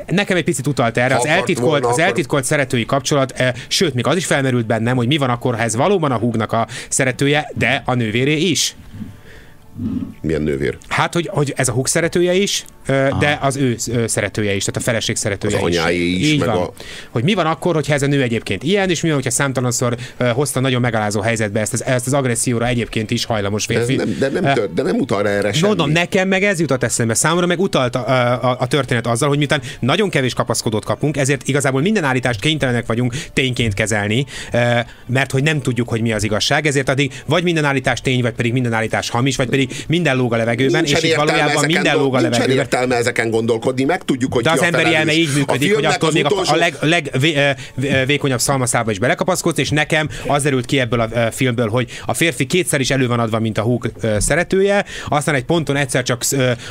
Nekem egy picit utalt erre, Ha az eltitkolt, volna, az akkor- eltitkolt szeretői kapcsolat, eh, sőt, még az is felmerült bennem, hogy mi van akkor, ha ez valóban a húgnak a szeretője, de a nővéré is. Milyen nővér? Hát, hogy, hogy ez a húg szeretője is, de az ő szeretője is, tehát a feleség szeretője Az is. anyáé is, Így meg van. a- Hogy mi van akkor, hogyha ez a nő egyébként ilyen, és mi van, hogyha számtalanszor hozta nagyon megalázó helyzetbe ezt az, ezt az agresszióra egyébként is hajlamos De, férfi. nem, de, nem, Eh, tör, de nem utal erre semmi. Mondom, nekem meg ez jutott eszembe. Számomra meg utalt a, a, a történet azzal, hogy miután nagyon kevés kapaszkodót kapunk, ezért igazából minden állítást kénytelenek vagyunk tényként kezelni, mert hogy nem tudjuk, hogy mi az igazság, ezért addig vagy minden állítás tény, vagy pedig minden állítás hamis, vagy pedig minden lóg a levegőben, Nincsen és értelme valójában minden lóg a Nincsen levegőben. értelme ezeken gondolkodni, meg tudjuk, hogy De ki az a emberi elme így működik, hogy attól az még utolsó... a legvékonyabb szalmaszába is belekapaszkodsz, és nekem az derült ki ebből a filmből, hogy a férfi kétszer is elő van adva, mint a húg ö, szeretője, aztán egy ponton egyszer csak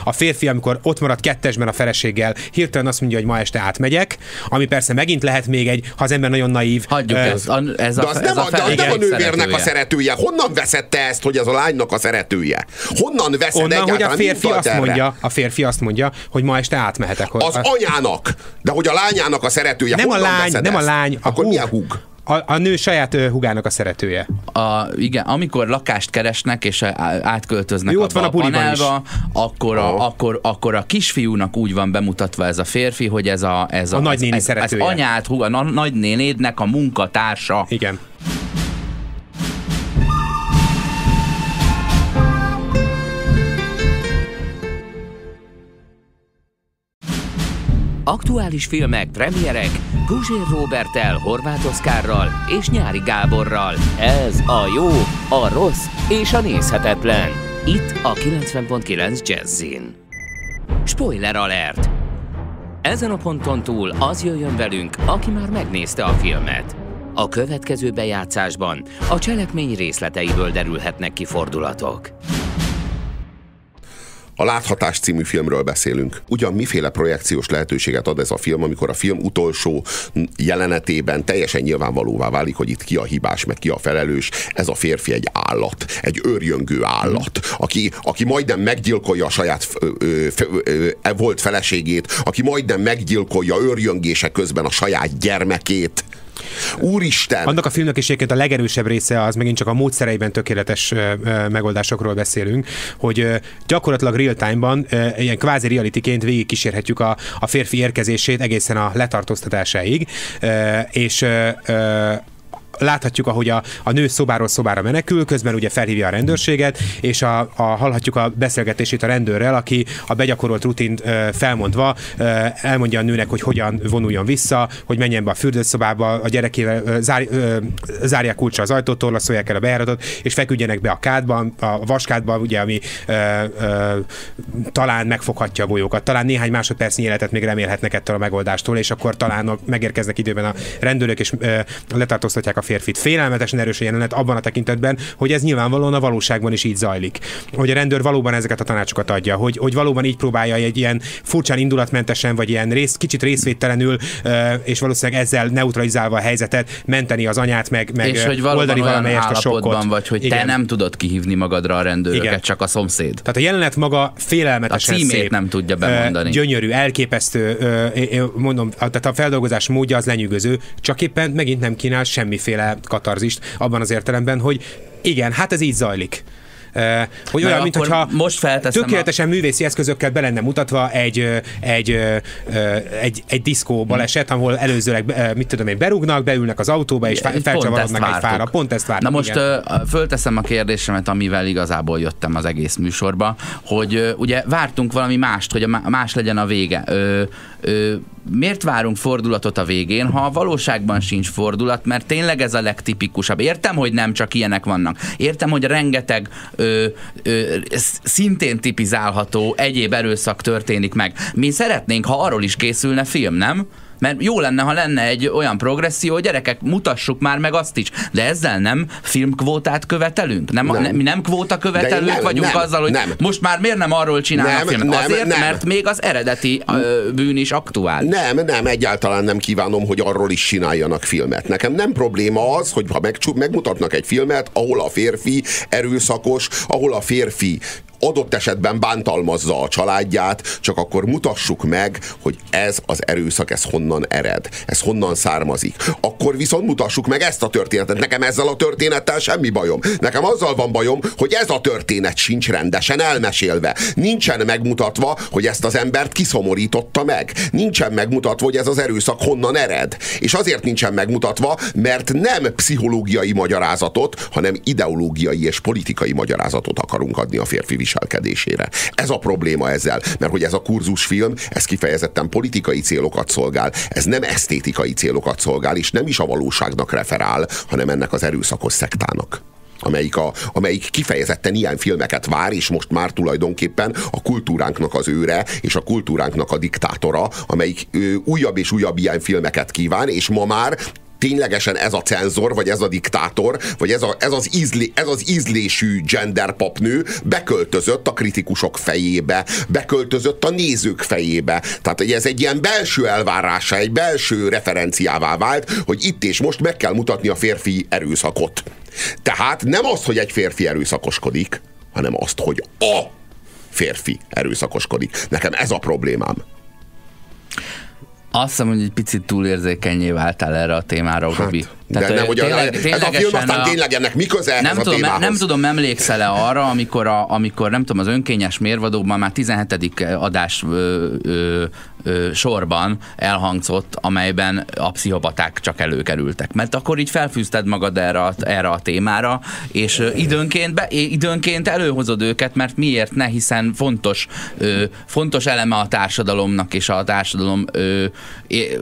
a férfi, amikor ott marad kettesben a feleséggel, hirtelen azt mondja, hogy ma este átmegyek, ami persze megint lehet még egy, ha az ember nagyon naív. Hagyjuk ö, ezt. A, ez De a, az ez nem a, de az nem a nővérnek a szeretője. szeretője. Honnan veszette ezt, hogy ez a lánynak a szeretője? Honnan veszed Onnan, hogy a egyáltalán? Férfi azt erre? mondja, a férfi azt mondja, hogy ma este átmehetek. Az anyának. De hogy a lányának a szeretője. nem a lány, veszed nem a ezt? lány, a Akkor húg. milyen húg? A, a nő saját ö, húgának a szeretője. a, igen, amikor lakást keresnek és átköltöznek Jó, a, ott van a a panelba, akkor a, akkor, akkor a kisfiúnak úgy van bemutatva ez a férfi, hogy ez a, ez A nagynéni ez, ez, ez szeretője. anyát, a na- nagynénédnek a munkatársa. Igen. Aktuális filmek, premierek Guzsér Robertel, Horváth Oszkárral és Nyári Gáborral. Ez a jó, a rossz és a nézhetetlen. Itt a 90.9 Jazzin. Spoiler alert! Ezen a ponton túl az jöjjön velünk, aki már megnézte a filmet. A következő bejátszásban a cselekmény részleteiből derülhetnek ki fordulatok. A Láthatás című filmről beszélünk. Ugyan miféle projekciós lehetőséget ad ez a film, amikor a film utolsó jelenetében teljesen nyilvánvalóvá válik, hogy itt ki a hibás, meg ki a felelős. Ez a férfi egy állat, egy őrjöngő állat, aki, aki majdnem meggyilkolja a saját ö, ö, ö, ö, ö, volt feleségét, aki majdnem meggyilkolja őrjöngése közben a saját gyermekét. Úristen! Annak a filmnek is egyébként a legerősebb része az megint csak a módszereiben tökéletes megoldásokról beszélünk, hogy gyakorlatilag real time-ban, ö, ilyen kvázi realityként végig kísérhetjük a, a férfi érkezését egészen a letartóztatásáig, és láthatjuk, ahogy a, a nő szobáról szobára menekül, közben ugye felhívja a rendőrséget, és a, a, hallhatjuk a beszélgetését a rendőrrel, aki a begyakorolt rutint ö, felmondva ö, elmondja a nőnek, hogy hogyan vonuljon vissza, hogy menjen be a fürdőszobába, a gyerekével zár, ö, zárják kulcsra az ajtót, torlaszolják el a bejáratot, és feküdjenek be a kádba, a vaskádba, ugye, ami ö, ö, talán megfoghatja a bolyókat, talán néhány másodpercnyi életet még remélhetnek ettől a megoldástól, és akkor talán megérkeznek időben a rendőrök, és ö, letartóztatják a férfit. Félelmetesen erős a jelenet abban a tekintetben, hogy ez nyilvánvalóan a valóságban is így zajlik. Hogy a rendőr valóban ezeket a tanácsokat adja, hogy, hogy valóban így próbálja egy ilyen furcsán indulatmentesen, vagy ilyen rész, kicsit részvételenül, és valószínűleg ezzel neutralizálva a helyzetet, menteni az anyát, meg, meg és hogy oldani valamelyest a sokkot. vagy hogy Igen. te nem tudod kihívni magadra a rendőröket, Igen. csak a szomszéd. Tehát a jelenet maga félelmetesen a címét szép, nem tudja bemondani. Gyönyörű, elképesztő, mondom, tehát a feldolgozás módja az lenyűgöző, csak éppen megint nem kínál semmiféle katarzist abban az értelemben, hogy igen, hát ez így zajlik hogy olyan, mintha most tökéletesen a... művészi eszközökkel be lenne mutatva egy, egy, egy, egy diszkó baleset, ahol előzőleg, mit tudom én, berúgnak, beülnek az autóba, és felcsavarodnak egy fára. Pont ezt vártuk. Na most igen. fölteszem a kérdésemet, amivel igazából jöttem az egész műsorba, hogy ugye vártunk valami mást, hogy a más legyen a vége. Ö, ö, miért várunk fordulatot a végén, ha a valóságban sincs fordulat, mert tényleg ez a legtipikusabb. Értem, hogy nem csak ilyenek vannak. Értem, hogy rengeteg ö, ö, szintén tipizálható egyéb erőszak történik meg. Mi szeretnénk, ha arról is készülne film, nem? Mert jó lenne, ha lenne egy olyan progresszió, hogy gyerekek, mutassuk már meg azt is. De ezzel nem filmkvótát követelünk? Nem, nem. nem mi nem kvóta követelők nem, vagyunk nem, azzal, hogy nem. most már miért nem arról csinálnak nem, filmet? Nem, Azért, nem. mert még az eredeti ö, bűn is aktuális. Nem, nem, egyáltalán nem kívánom, hogy arról is csináljanak filmet. Nekem nem probléma az, hogy ha meg, megmutatnak egy filmet, ahol a férfi erőszakos, ahol a férfi adott esetben bántalmazza a családját, csak akkor mutassuk meg, hogy ez az erőszak, ez honnan ered, ez honnan származik. Akkor viszont mutassuk meg ezt a történetet. Nekem ezzel a történettel semmi bajom. Nekem azzal van bajom, hogy ez a történet sincs rendesen elmesélve. Nincsen megmutatva, hogy ezt az embert kiszomorította meg. Nincsen megmutatva, hogy ez az erőszak honnan ered. És azért nincsen megmutatva, mert nem pszichológiai magyarázatot, hanem ideológiai és politikai magyarázatot akarunk adni a férfi viselkedésére. Ez a probléma ezzel, mert hogy ez a kurzusfilm, ez kifejezetten politikai célokat szolgál, ez nem esztétikai célokat szolgál, és nem is a valóságnak referál, hanem ennek az erőszakos szektának amelyik, a, amelyik kifejezetten ilyen filmeket vár, és most már tulajdonképpen a kultúránknak az őre, és a kultúránknak a diktátora, amelyik ő, újabb és újabb ilyen filmeket kíván, és ma már ténylegesen ez a cenzor, vagy ez a diktátor, vagy ez, a, ez, az, ízlé, ez az ízlésű genderpapnő beköltözött a kritikusok fejébe, beköltözött a nézők fejébe. Tehát hogy ez egy ilyen belső elvárása, egy belső referenciává vált, hogy itt és most meg kell mutatni a férfi erőszakot. Tehát nem az, hogy egy férfi erőszakoskodik, hanem azt, hogy a férfi erőszakoskodik. Nekem ez a problémám. Azt hiszem, hogy egy picit túlérzékenyé váltál erre a témára, hát, Robi. Tehát, de nem, hogy tényleg, a, ez a film aztán a, tényleg ennek mi köze nem a tudom, témához? Nem tudom, emlékszel-e arra, amikor, a, amikor nem tudom, az önkényes mérvadóban már 17. adás ö, ö, ö, sorban elhangzott, amelyben a pszichopaták csak előkerültek. Mert akkor így felfűzted magad erre, a, erre a témára, és időnként, be, időnként előhozod őket, mert miért ne, hiszen fontos, ö, fontos eleme a társadalomnak és a társadalom ö, é,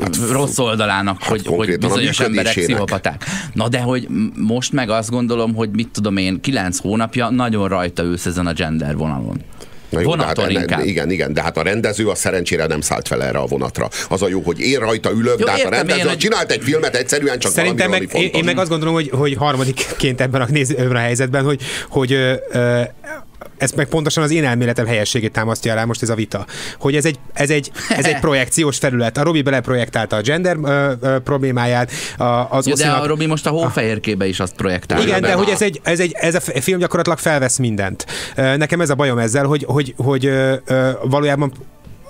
hát, rossz oldalának, hát hogy, hogy bizonyos emberek pszichopaták. Na de hogy most meg azt gondolom, hogy mit tudom én, kilenc hónapja nagyon rajta ülsz ezen a gender vonalon. Na jó, hát enne, igen, igen, de hát a rendező a szerencsére nem szállt fel erre a vonatra. Az a jó, hogy én rajta ülök, jó, de hát a rendező én, csinált egy filmet egyszerűen csak Szerintem valami, meg, én, én, meg azt gondolom, hogy, hogy harmadikként ebben a, néz, ebben a helyzetben, hogy, hogy ö, ö, ez meg pontosan az én elméletem helyességét támasztja alá most ez a vita, hogy ez egy, ez egy, ez egy projekciós felület. A Robi beleprojektálta a gender ö, ö, problémáját. A, az ja, de a Robi most a hófehérkébe is azt projektálja. Igen, de hogy ez, egy, ez, egy, ez a film gyakorlatilag felvesz mindent. Nekem ez a bajom ezzel, hogy, hogy, hogy ö, ö, valójában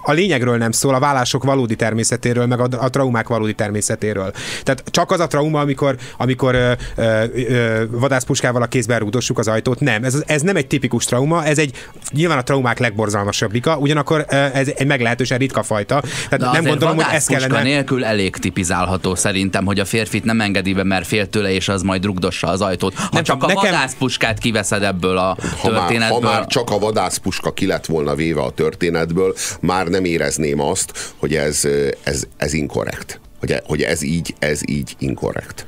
a lényegről nem szól, a vállások valódi természetéről, meg a, a traumák valódi természetéről. Tehát csak az a trauma, amikor, amikor ö, ö, ö, vadászpuskával a kézben rúdossuk az ajtót, nem. Ez, ez nem egy tipikus trauma, ez egy nyilván a traumák legborzalmasabbika, ugyanakkor ez egy meglehetősen ritka fajta. Tehát nem gondolom, hogy ez kellene... nélkül elég tipizálható szerintem, hogy a férfit nem engedi be, mert fél tőle, és az majd rugdossa az ajtót. Ha nem, csak a nekem... vadászpuskát kiveszed ebből a ha történetből. Már, ha már csak a vadászpuska ki lett volna véve a történetből, már nem érezném azt, hogy ez, ez, ez inkorrekt. Hogy, hogy ez így, ez így inkorrekt.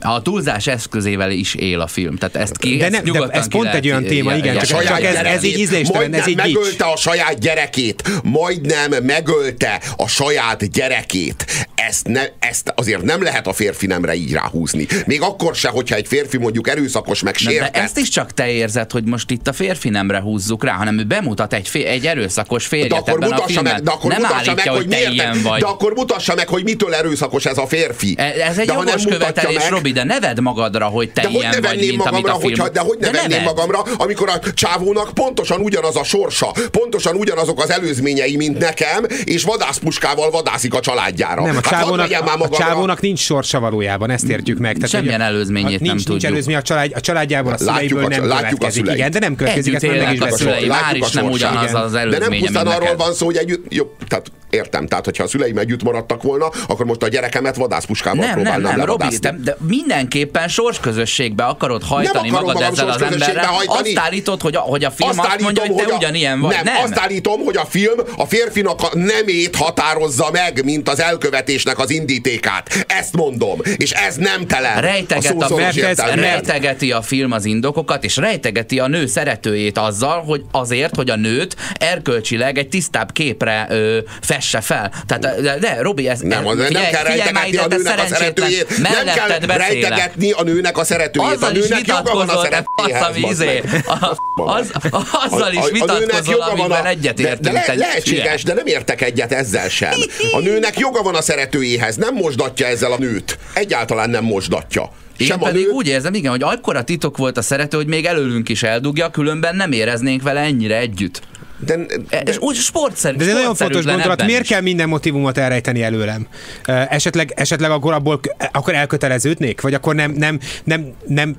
A túlzás eszközével is él a film. Tehát ezt ki, de, nem, de ez pont egy olyan téma, igen, csak, csak, csak ez, ez így ízléstelen, ez így megölte a saját gyerekét, majdnem megölte a saját gyerekét. Ezt, ne, ezt azért nem lehet a férfi nemre így ráhúzni. Még akkor se, hogyha egy férfi mondjuk erőszakos meg sértett. De ezt is csak te érzed, hogy most itt a férfi nemre húzzuk rá, hanem ő bemutat egy, fél, egy erőszakos férjet de akkor ebben a filmben. Meg, de akkor nem mutassa meg, hogy, hogy miért, vagy. De akkor mutassa meg, hogy mitől erőszakos ez a férfi. Ez, ez egy de jogos követelés, Robi, Robi, de neved magadra, hogy te de ilyen hogy ne vagy, mint magamra, amit a film... hogyha, De hogy ne de venném neved. magamra, amikor a csávónak pontosan ugyanaz a sorsa, pontosan ugyanazok az előzményei, mint nekem, és vadászpuskával vadászik a családjára. Nem, a hát csávónak, hát, a csávónak nincs sorsa valójában, ezt értjük meg. Tehát, Semmilyen előzményét nincs, nem nincs tudjuk. Nincs előzmény a, család, a családjából, a szüleiből nem látjuk. A Igen, de nem következik, ezt meg is beszélni. Már is nem ugyanaz az előzmény, De nem pusztán arról van szó, hogy együtt, jó, tehát értem, tehát hogyha a szüleim együtt maradtak volna, akkor most a gyerekemet vadászpuskával nem, próbálnám nem, nem, Robi, de, de mindenképpen sorsközösségbe akarod hajtani nem magad ezzel az emberrel. Hajtani. Azt állítod, hogy a, hogy a film azt, azt mondja, hogy te a, ugyanilyen vagy. Nem, nem, azt állítom, hogy a film a férfinak a nemét határozza meg, mint az elkövetésnek az indítékát. Ezt mondom. És ez nem telen. Rejteget a, a ez, rejtegeti a film az indokokat, és rejtegeti a nő szeretőjét azzal, hogy azért, hogy a nőt erkölcsileg egy tisztább képre ö, fesse fel. Tehát, de, de Robi, ez nem, ez, figyelj, nem kell rejtegetni a nőnek a szeretőjét. Nem kell rejtegetni a nőnek a szeretőjét. Azzal a nőnek joga van a szeretőjéhez. Izé, az, azzal is vitatkozol, amiben egyetértünk. De, de le, lehetséges, de nem értek egyet ezzel sem. A nőnek joga van a szeretőjéhez, nem mosdatja ezzel a nőt. Egyáltalán nem mosdatja. Én Sem pedig nő... úgy érzem, igen, hogy akkora titok volt a szerető, hogy még előlünk is eldugja, különben nem éreznénk vele ennyire együtt. De, de, és úgy sportszerű. De ez egy nagyon fontos gondolat. Miért is. kell minden motivumot elrejteni előlem? Esetleg, esetleg akkor abból akkor elköteleződnék? Vagy akkor nem, nem, nem, nem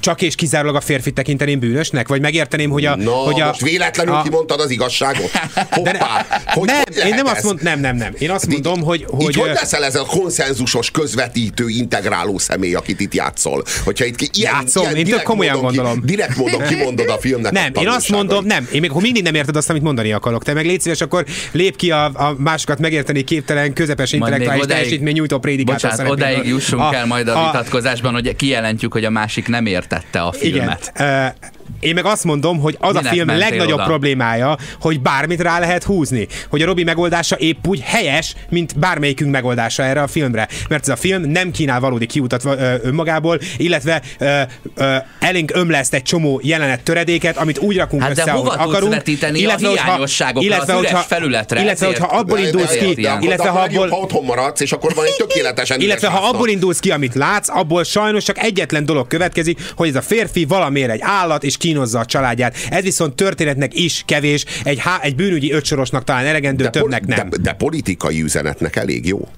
csak és kizárólag a férfi tekinteném bűnösnek? Vagy megérteném, hogy a... No, hogy a, most véletlenül a, kimondtad az igazságot? Hoppá, ne, hogy, nem, hogy én nem azt mondom, nem, nem, nem. Én azt mondom, hogy... hogy így hogy leszel ez a konszenzusos, közvetítő, integráló személy, akit itt játszol? Hogyha itt ilyen, Játszom, ilyen, én tök komolyan gondolom. Ki, direkt módon kimondod a filmnek Nem, a én azt mondom, nem. Én még mindig nem érted azt, amit mondani akarok. Te meg légy szíves, akkor lép ki a, a másokat megérteni képtelen, közepes intellektuális teljesítmény nyújtó prédikátor Bocsánat, odáig jussunk el majd a vitatkozásban, hogy kijelentjük, hogy a másik nem ért értette a filmet. Igen. Uh, én meg azt mondom, hogy az Minek a film legnagyobb oda? problémája, hogy bármit rá lehet húzni. Hogy a Robi megoldása épp úgy helyes, mint bármelyikünk megoldása erre a filmre. Mert ez a film nem kínál valódi kiutat önmagából, illetve ö, ö, elénk ömleszt egy csomó jelenet töredéket, amit úgy rakunk hát össze, de ahogy akarunk. illetve, a hiányosságokra, illetve, az üres felületre. Illetve, hogyha abból indulsz ki, illetve ha abból... Ha otthon maradsz, és akkor van egy tökéletesen Illetve ha abból indulsz ki, amit látsz, abból sajnos csak egyetlen dolog következik, hogy ez a férfi valamiért egy állat, és kínozza a családját. Ez viszont történetnek is kevés, egy, há, egy bűnügyi ötsorosnak talán elegendő, de többnek nem. De, de politikai üzenetnek elég jó.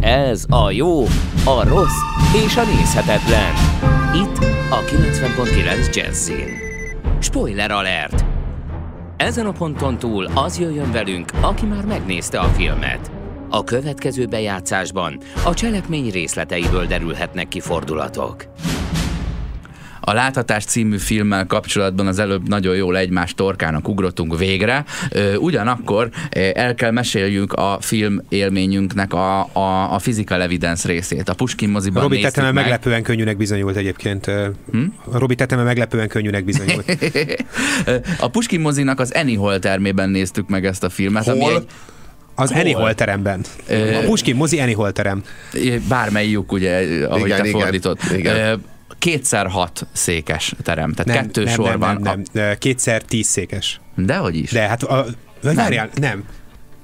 Ez a jó, a rossz és a nézhetetlen. Itt a 90.9 Jazzin. Spoiler alert! Ezen a ponton túl az jöjjön velünk, aki már megnézte a filmet. A következő bejátszásban a cselekmény részleteiből derülhetnek ki fordulatok. A Láthatás című filmmel kapcsolatban az előbb nagyon jól egymás torkának ugrottunk végre. Ugyanakkor el kell meséljünk a film élményünknek a, a, a physical evidence részét. A Puskin moziban Robi Teteme meg. meglepően könnyűnek bizonyult egyébként. Hm? Robi Teteme meglepően könnyűnek bizonyult. a Puskin mozinak az Hall termében néztük meg ezt a filmet. Hol? Ami egy, az Hol? Hall teremben. A Puskin mozi Hall terem. Bármelyik, ugye, ahogy igen, te igen, fordítod. Igen kétszer hat székes terem, tehát nem, kettő nem, sor nem, van. Nem, nem, kétszer tíz székes. Dehogy is. De hát, a, vagy várjál, nem.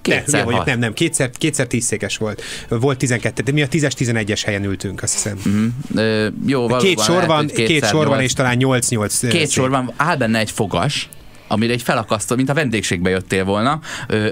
Kétszer nem, vagyok, hat. nem, nem, kétszer, kétszer tízszékes volt. Volt 12, de mi a 10-11-es helyen ültünk, azt hiszem. Mm, ö, jó, Két sor van, két kétszer sor van, és talán 8-8 Két sor van, áll benne egy fogas, amire egy felakasztó, mint a vendégségbe jöttél volna.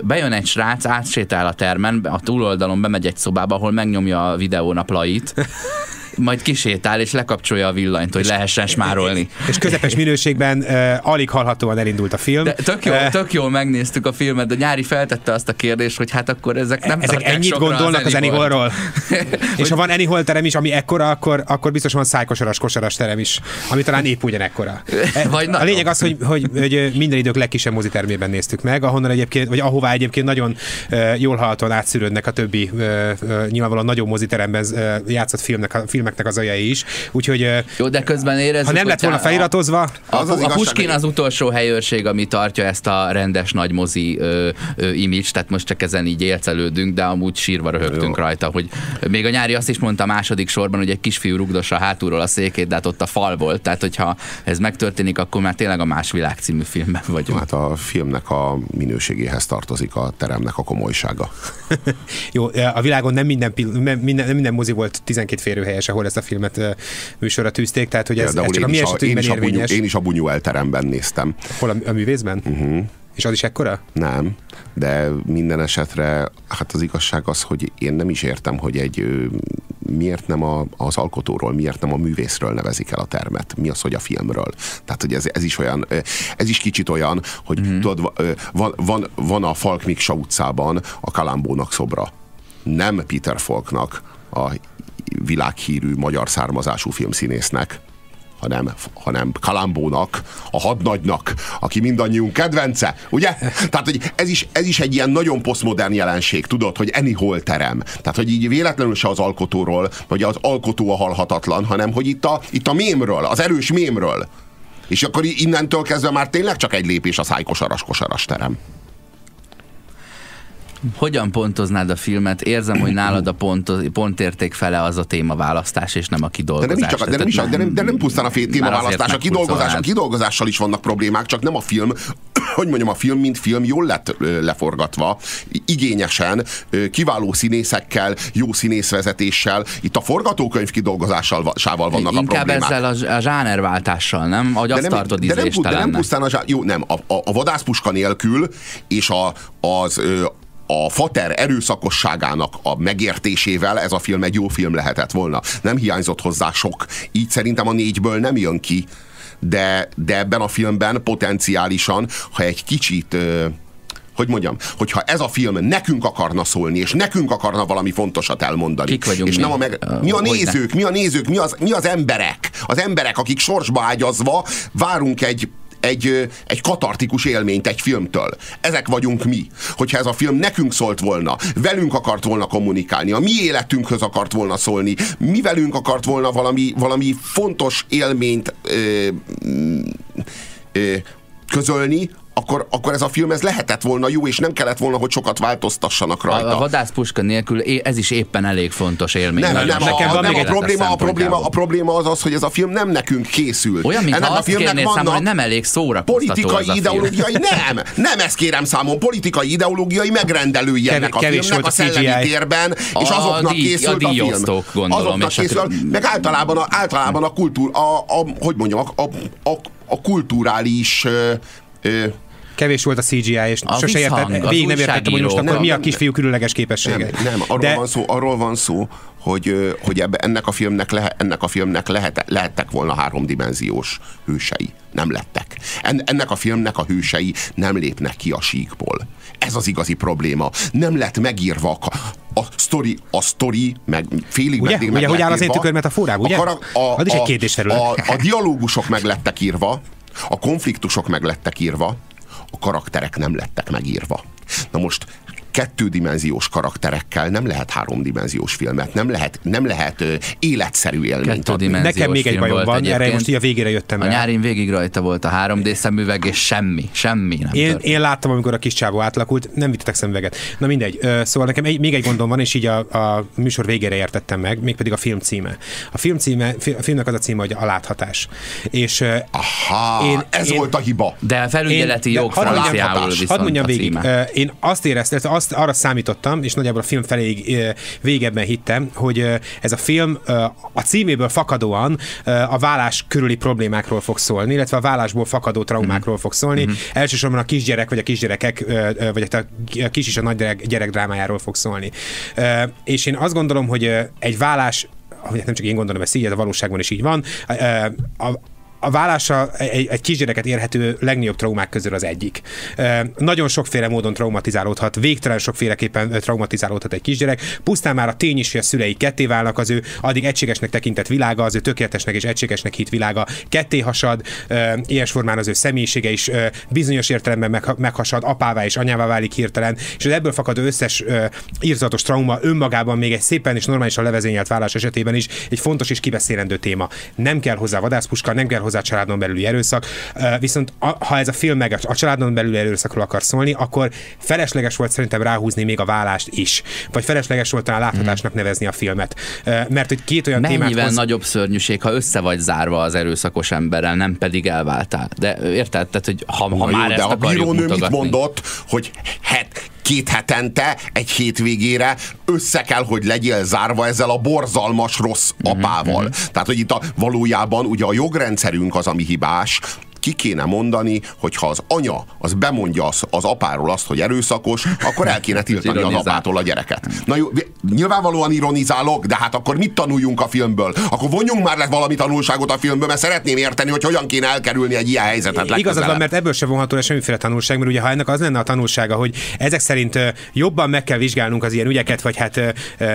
Bejön egy srác, átsétál a termen, a túloldalon bemegy egy szobába, ahol megnyomja a videón a plait, majd kisétál és lekapcsolja a villanyt, hogy lehessen smárolni. És közepes minőségben uh, alig hallhatóan elindult a film. De tök, jó, Eh, tök jól megnéztük a filmet, de Nyári feltette azt a kérdést, hogy hát akkor ezek nem Ezek ennyit gondolnak az. Anyholról? és ha van Anyhol terem is, ami ekkora, akkor, akkor biztos van szájkosaras, kosaras terem is, ami talán épp ugyanekkora. Vagy a lényeg az, hogy, hogy, hogy minden idők legkisebb mozitermében néztük meg, ahonnan egyébként, vagy ahová egyébként nagyon uh, jól hallhatóan átszűrődnek a többi uh, uh, nyilvánvalóan nagyobb moziteremben uh, játszott filmnek, a, filmeknek az ajai is. Úgyhogy Jó, de közben érezzük, ha nem lett volna feliratozva, A, Az az a Puskin az utolsó helyőrség, ami tartja ezt a rendes nagy mozi ö, ö, image, tehát most csak ezen így élcelődünk, de amúgy sírva röhögtünk Jó. rajta, hogy még a nyári azt is mondta második sorban, hogy egy kisfiú rugdossa hátulról a székét, de hát ott a fal volt, tehát hogyha ez megtörténik, akkor már tényleg a Más Világ című filmben vagyunk. Hát a filmnek a minőségéhez tartozik a teremnek a komolysága. Jó, a világon nem minden, minden, nem minden mozi volt 12 férőhelyes, ahol ezt a filmet műsorra tűzték, tehát hogy ez, ez Például csak a mi a, én, esetünkben is a bunyú, érvényes. én is a Bunyuel teremben néztem. Hol a, a művészben? Uh-huh. És az is ekkora? Nem, de minden esetre hát az igazság az, hogy én nem is értem, hogy egy miért nem a, az alkotóról, miért nem a művészről nevezik el a termet. Mi az, hogy a filmről. Tehát, hogy ez, ez is olyan, ez is kicsit olyan, hogy mm-hmm. tudod, van, van, van a Falk Miksa utcában a Kalambónak szobra. Nem Peter Falknak, a világhírű magyar származású filmszínésznek, hanem, hanem Kalambónak, a hadnagynak, aki mindannyiunk kedvence, ugye? Tehát, hogy ez is, ez is egy ilyen nagyon posztmodern jelenség, tudod, hogy anyhol terem. Tehát, hogy így véletlenül se az alkotóról, vagy az alkotó a halhatatlan, hanem, hogy itt a, itt a mémről, az erős mémről. És akkor innentől kezdve már tényleg csak egy lépés a szájkosaras-kosaras terem. Hogyan pontoznád a filmet? Érzem, hogy nálad a pont, pontérték fele az a témaválasztás, és nem a De kidolgozás. nem, csak, de, nem is, de, nem, de nem pusztán a témaválasztás, a kidolgozás, a kidolgozással is vannak problémák, csak nem a film, hogy mondjam, a film, mint film jól lett leforgatva, igényesen, kiváló színészekkel, jó színészvezetéssel. Itt a forgatókönyv kidolgozásával vannak a Inkább problémák. ezzel a, a zsánerváltással, nem? Ahogy azt tartod de, nem, de nem pusztán a, zsá- jó, nem, a, a, a vadászpuska nélkül és a, az a fater erőszakosságának a megértésével ez a film egy jó film lehetett volna. Nem hiányzott hozzá sok. Így szerintem a négyből nem jön ki, de, de ebben a filmben potenciálisan, ha egy kicsit hogy mondjam, hogyha ez a film nekünk akarna szólni, és nekünk akarna valami fontosat elmondani. Kik vagyunk és mi? nem a meg... Mi a ne? nézők, mi a nézők, mi az, mi az emberek? Az emberek, akik sorsba ágyazva várunk egy egy, egy katartikus élményt egy filmtől. Ezek vagyunk mi. Hogyha ez a film nekünk szólt volna, velünk akart volna kommunikálni, a mi életünkhöz akart volna szólni, mi velünk akart volna valami, valami fontos élményt ö, ö, közölni, akkor, akkor ez a film ez lehetett volna jó, és nem kellett volna, hogy sokat változtassanak rajta. A, a vadászpuska nélkül ez is éppen elég fontos élmény. Nem, nem, a, van nem a, probléma, a, probléma, a probléma az az, hogy ez a film nem nekünk készült. Olyan, mintha Ennek a filmnek kérnéd számon, hogy vannak nem elég szórakoztató politikai a film. ideológiai, nem, nem ezt kérem számon, politikai ideológiai megrendelői Kev- ennek a filmnek volt a a szellemi CGI. térben, és A azoknak díj- készült a a, film. gondolom, azoknak és készül, hát- meg általában a, általában a kultúr, a, a, hogy mondjam, a, a, a, a kulturális ö, Kevés volt a CGI, és A sose értettem, végig nem értettem, hogy most akkor mi a Nem, kisfiú különleges képessége. Nem, nem arról, De van szó, arról van szó, hogy, hogy ebbe, ennek a filmnek, lehe, ennek a filmnek lehet, lehettek volna háromdimenziós hősei. Nem lettek. En, ennek a filmnek a hősei nem lépnek ki a síkból. Ez az igazi probléma. Nem lett megírva a, a sztori, a sztori, meg félig Ugye? meddig Ugye, meg hogy áll az én írva. tükörmetaforám, ugye? A, a, a-. A, a dialógusok meg lettek írva, a konfliktusok meg lettek írva, a karakterek nem lettek megírva. Na most kettődimenziós karakterekkel nem lehet háromdimenziós filmet, nem lehet, nem lehet ö, életszerű élményt adni. Nekem még egy bajom volt van, erre most így a végére jöttem A rá. nyárin végig rajta volt a 3D szemüveg, és semmi, semmi nem Én, történt. én láttam, amikor a kis csávó átlakult, nem vittetek szemüveget. Na mindegy, Ö, szóval nekem egy, még egy gondom van, és így a, a műsor végére értettem meg, mégpedig a film címe. A film címe, a filmnek az a címe, hogy a láthatás. És ö, Aha, Én- ez én- volt a hiba. De a felügyeleti Én- de jog hadd mondjam- franciául hadd viszont Hadd mondjam a végig, én azt éreztem, azt arra számítottam, és nagyjából a film feléig végebben hittem, hogy ez a film a címéből fakadóan a vállás körüli problémákról fog szólni, illetve a vállásból fakadó traumákról fog szólni. Mm-hmm. Elsősorban a kisgyerek, vagy a kisgyerekek, vagy a kis és a nagy gyerek, gyerek drámájáról fog szólni. És én azt gondolom, hogy egy vállás nem csak én gondolom, ez így, ez a valóságban is így van. A, a vállása egy, egy kisgyereket érhető legnagyobb traumák közül az egyik. Nagyon sokféle módon traumatizálódhat, végtelen sokféleképpen traumatizálódhat egy kisgyerek. Pusztán már a tény is, hogy a szülei ketté válnak, az ő addig egységesnek tekintett világa, az ő tökéletesnek és egységesnek hit világa ketté hasad, ilyes formán az ő személyisége is bizonyos értelemben meghasad, apává és anyává válik hirtelen, és az ebből fakadó összes írzatos trauma önmagában még egy szépen és normálisan levezényelt vállás esetében is egy fontos és kibeszélendő téma. Nem kell hozzá vadászpuska, nem kell hozzá a családon belüli erőszak. Viszont ha ez a film meg a családon belüli erőszakról akar szólni, akkor felesleges volt szerintem ráhúzni még a vállást is. Vagy felesleges volt talán láthatásnak nevezni a filmet. Mert hogy két olyan Mennyivel témát hoz... nagyobb szörnyűség, ha össze vagy zárva az erőszakos emberrel, nem pedig elváltál. De érted? Tehát, hogy ha, ha Na már jó, ezt de a bírónő mit mondott, hogy het, két hetente, egy hétvégére össze kell, hogy legyél zárva ezzel a borzalmas rossz apával. Mm-hmm. Tehát, hogy itt a, valójában ugye a jogrendszerünk az, ami hibás, ki kéne mondani, hogy ha az anya az bemondja az, az apáról azt, hogy erőszakos, akkor el kéne tiltani az apától a gyereket. Na jó, nyilvánvalóan ironizálok, de hát akkor mit tanuljunk a filmből? Akkor vonjunk már le valami tanulságot a filmből, mert szeretném érteni, hogy hogyan kéne elkerülni egy ilyen helyzetet Igazad van, mert ebből sem vonható le semmiféle tanulság, mert ugye ha ennek az lenne a tanulsága, hogy ezek szerint jobban meg kell vizsgálnunk az ilyen ügyeket, vagy hát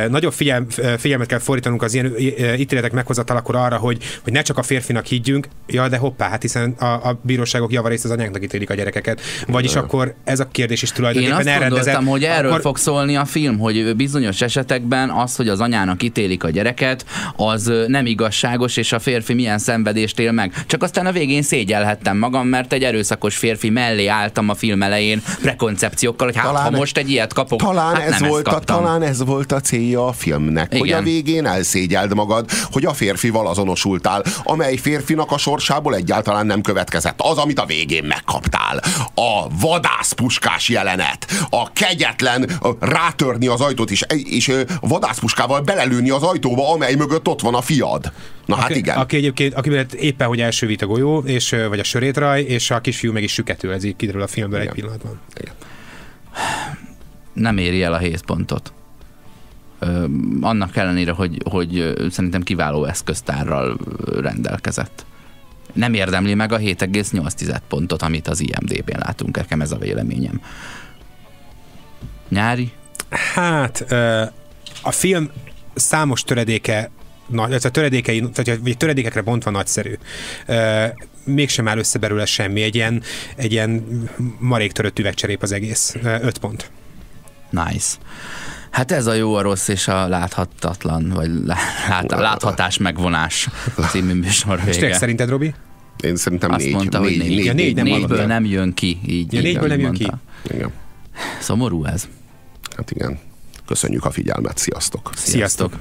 nagyobb figyel, figyelmet kell fordítanunk az ilyen ítéletek meghozatalakor arra, hogy, hogy ne csak a férfinak higgyünk, ja, de hoppá, hát hiszen a, a bíróságok javarészt az anyáknak ítélik a gyerekeket. Vagyis akkor ez a kérdés is Én tulajdonképpen azt elrendezett. gondoltam, hogy erről akkor... fog szólni a film, hogy bizonyos esetekben az, hogy az anyának ítélik a gyereket, az nem igazságos, és a férfi milyen szenvedést él meg. Csak aztán a végén szégyelhettem magam, mert egy erőszakos férfi mellé álltam a film elején prekoncepciókkal, hogy hát Talán- ha most egy ilyet kapok, Talán, hát ez nem volt ezt a, kaptam. talán ez volt a célja a filmnek, hogy Igen. a végén elszégyeld magad, hogy a férfival azonosultál, amely férfinak a sorsából egyáltalán nem következett. Az, amit a végén megkaptál. A vadászpuskás jelenet, a kegyetlen rátörni az ajtót, és, és vadászpuskával belelőni az ajtóba, amely mögött ott van a fiad. Na hát aki, igen. Aki egyébként, aki éppen, hogy elsővít a golyó, és, vagy a sörétraj, és a kisfiú meg is süketül, ez így kiderül a filmből egy pillanatban. nem éri el a 7 pontot. Annak ellenére, hogy, hogy szerintem kiváló eszköztárral rendelkezett. Nem érdemli meg a 7,8 pontot, amit az IMDB-n látunk, nekem ez a véleményem. Nyári? Hát a film számos töredéke nagy, a töredékei, vagy töredékekre bontva nagyszerű. Mégsem áll össze belőle semmi, egy ilyen, egy ilyen marék törött üvegcserép az egész. Öt pont. Nice. Hát ez a jó, a rossz és a láthatatlan, vagy lá- lát, láthatás megvonás című műsor És tényleg vége. szerinted, Robi? Én szerintem Azt négy, mondta, négy, hogy négy. négy, Ja, négy, négy, Négyből nem jön ki. Így, Ja, így, négyből nem jön ki. Igen. Szomorú ez. Hát igen. Köszönjük a figyelmet, sziasztok! Sziasztok!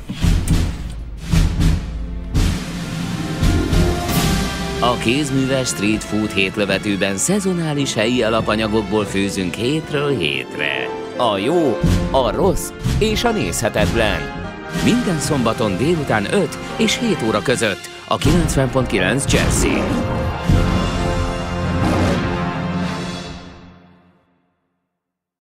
A kézműves street food hétlövetőben szezonális helyi alapanyagokból főzünk hétről hétre. A jó, a rossz és a nézhetetlen. Minden szombaton délután 5 és 7 óra között a 90.9 Jazzin.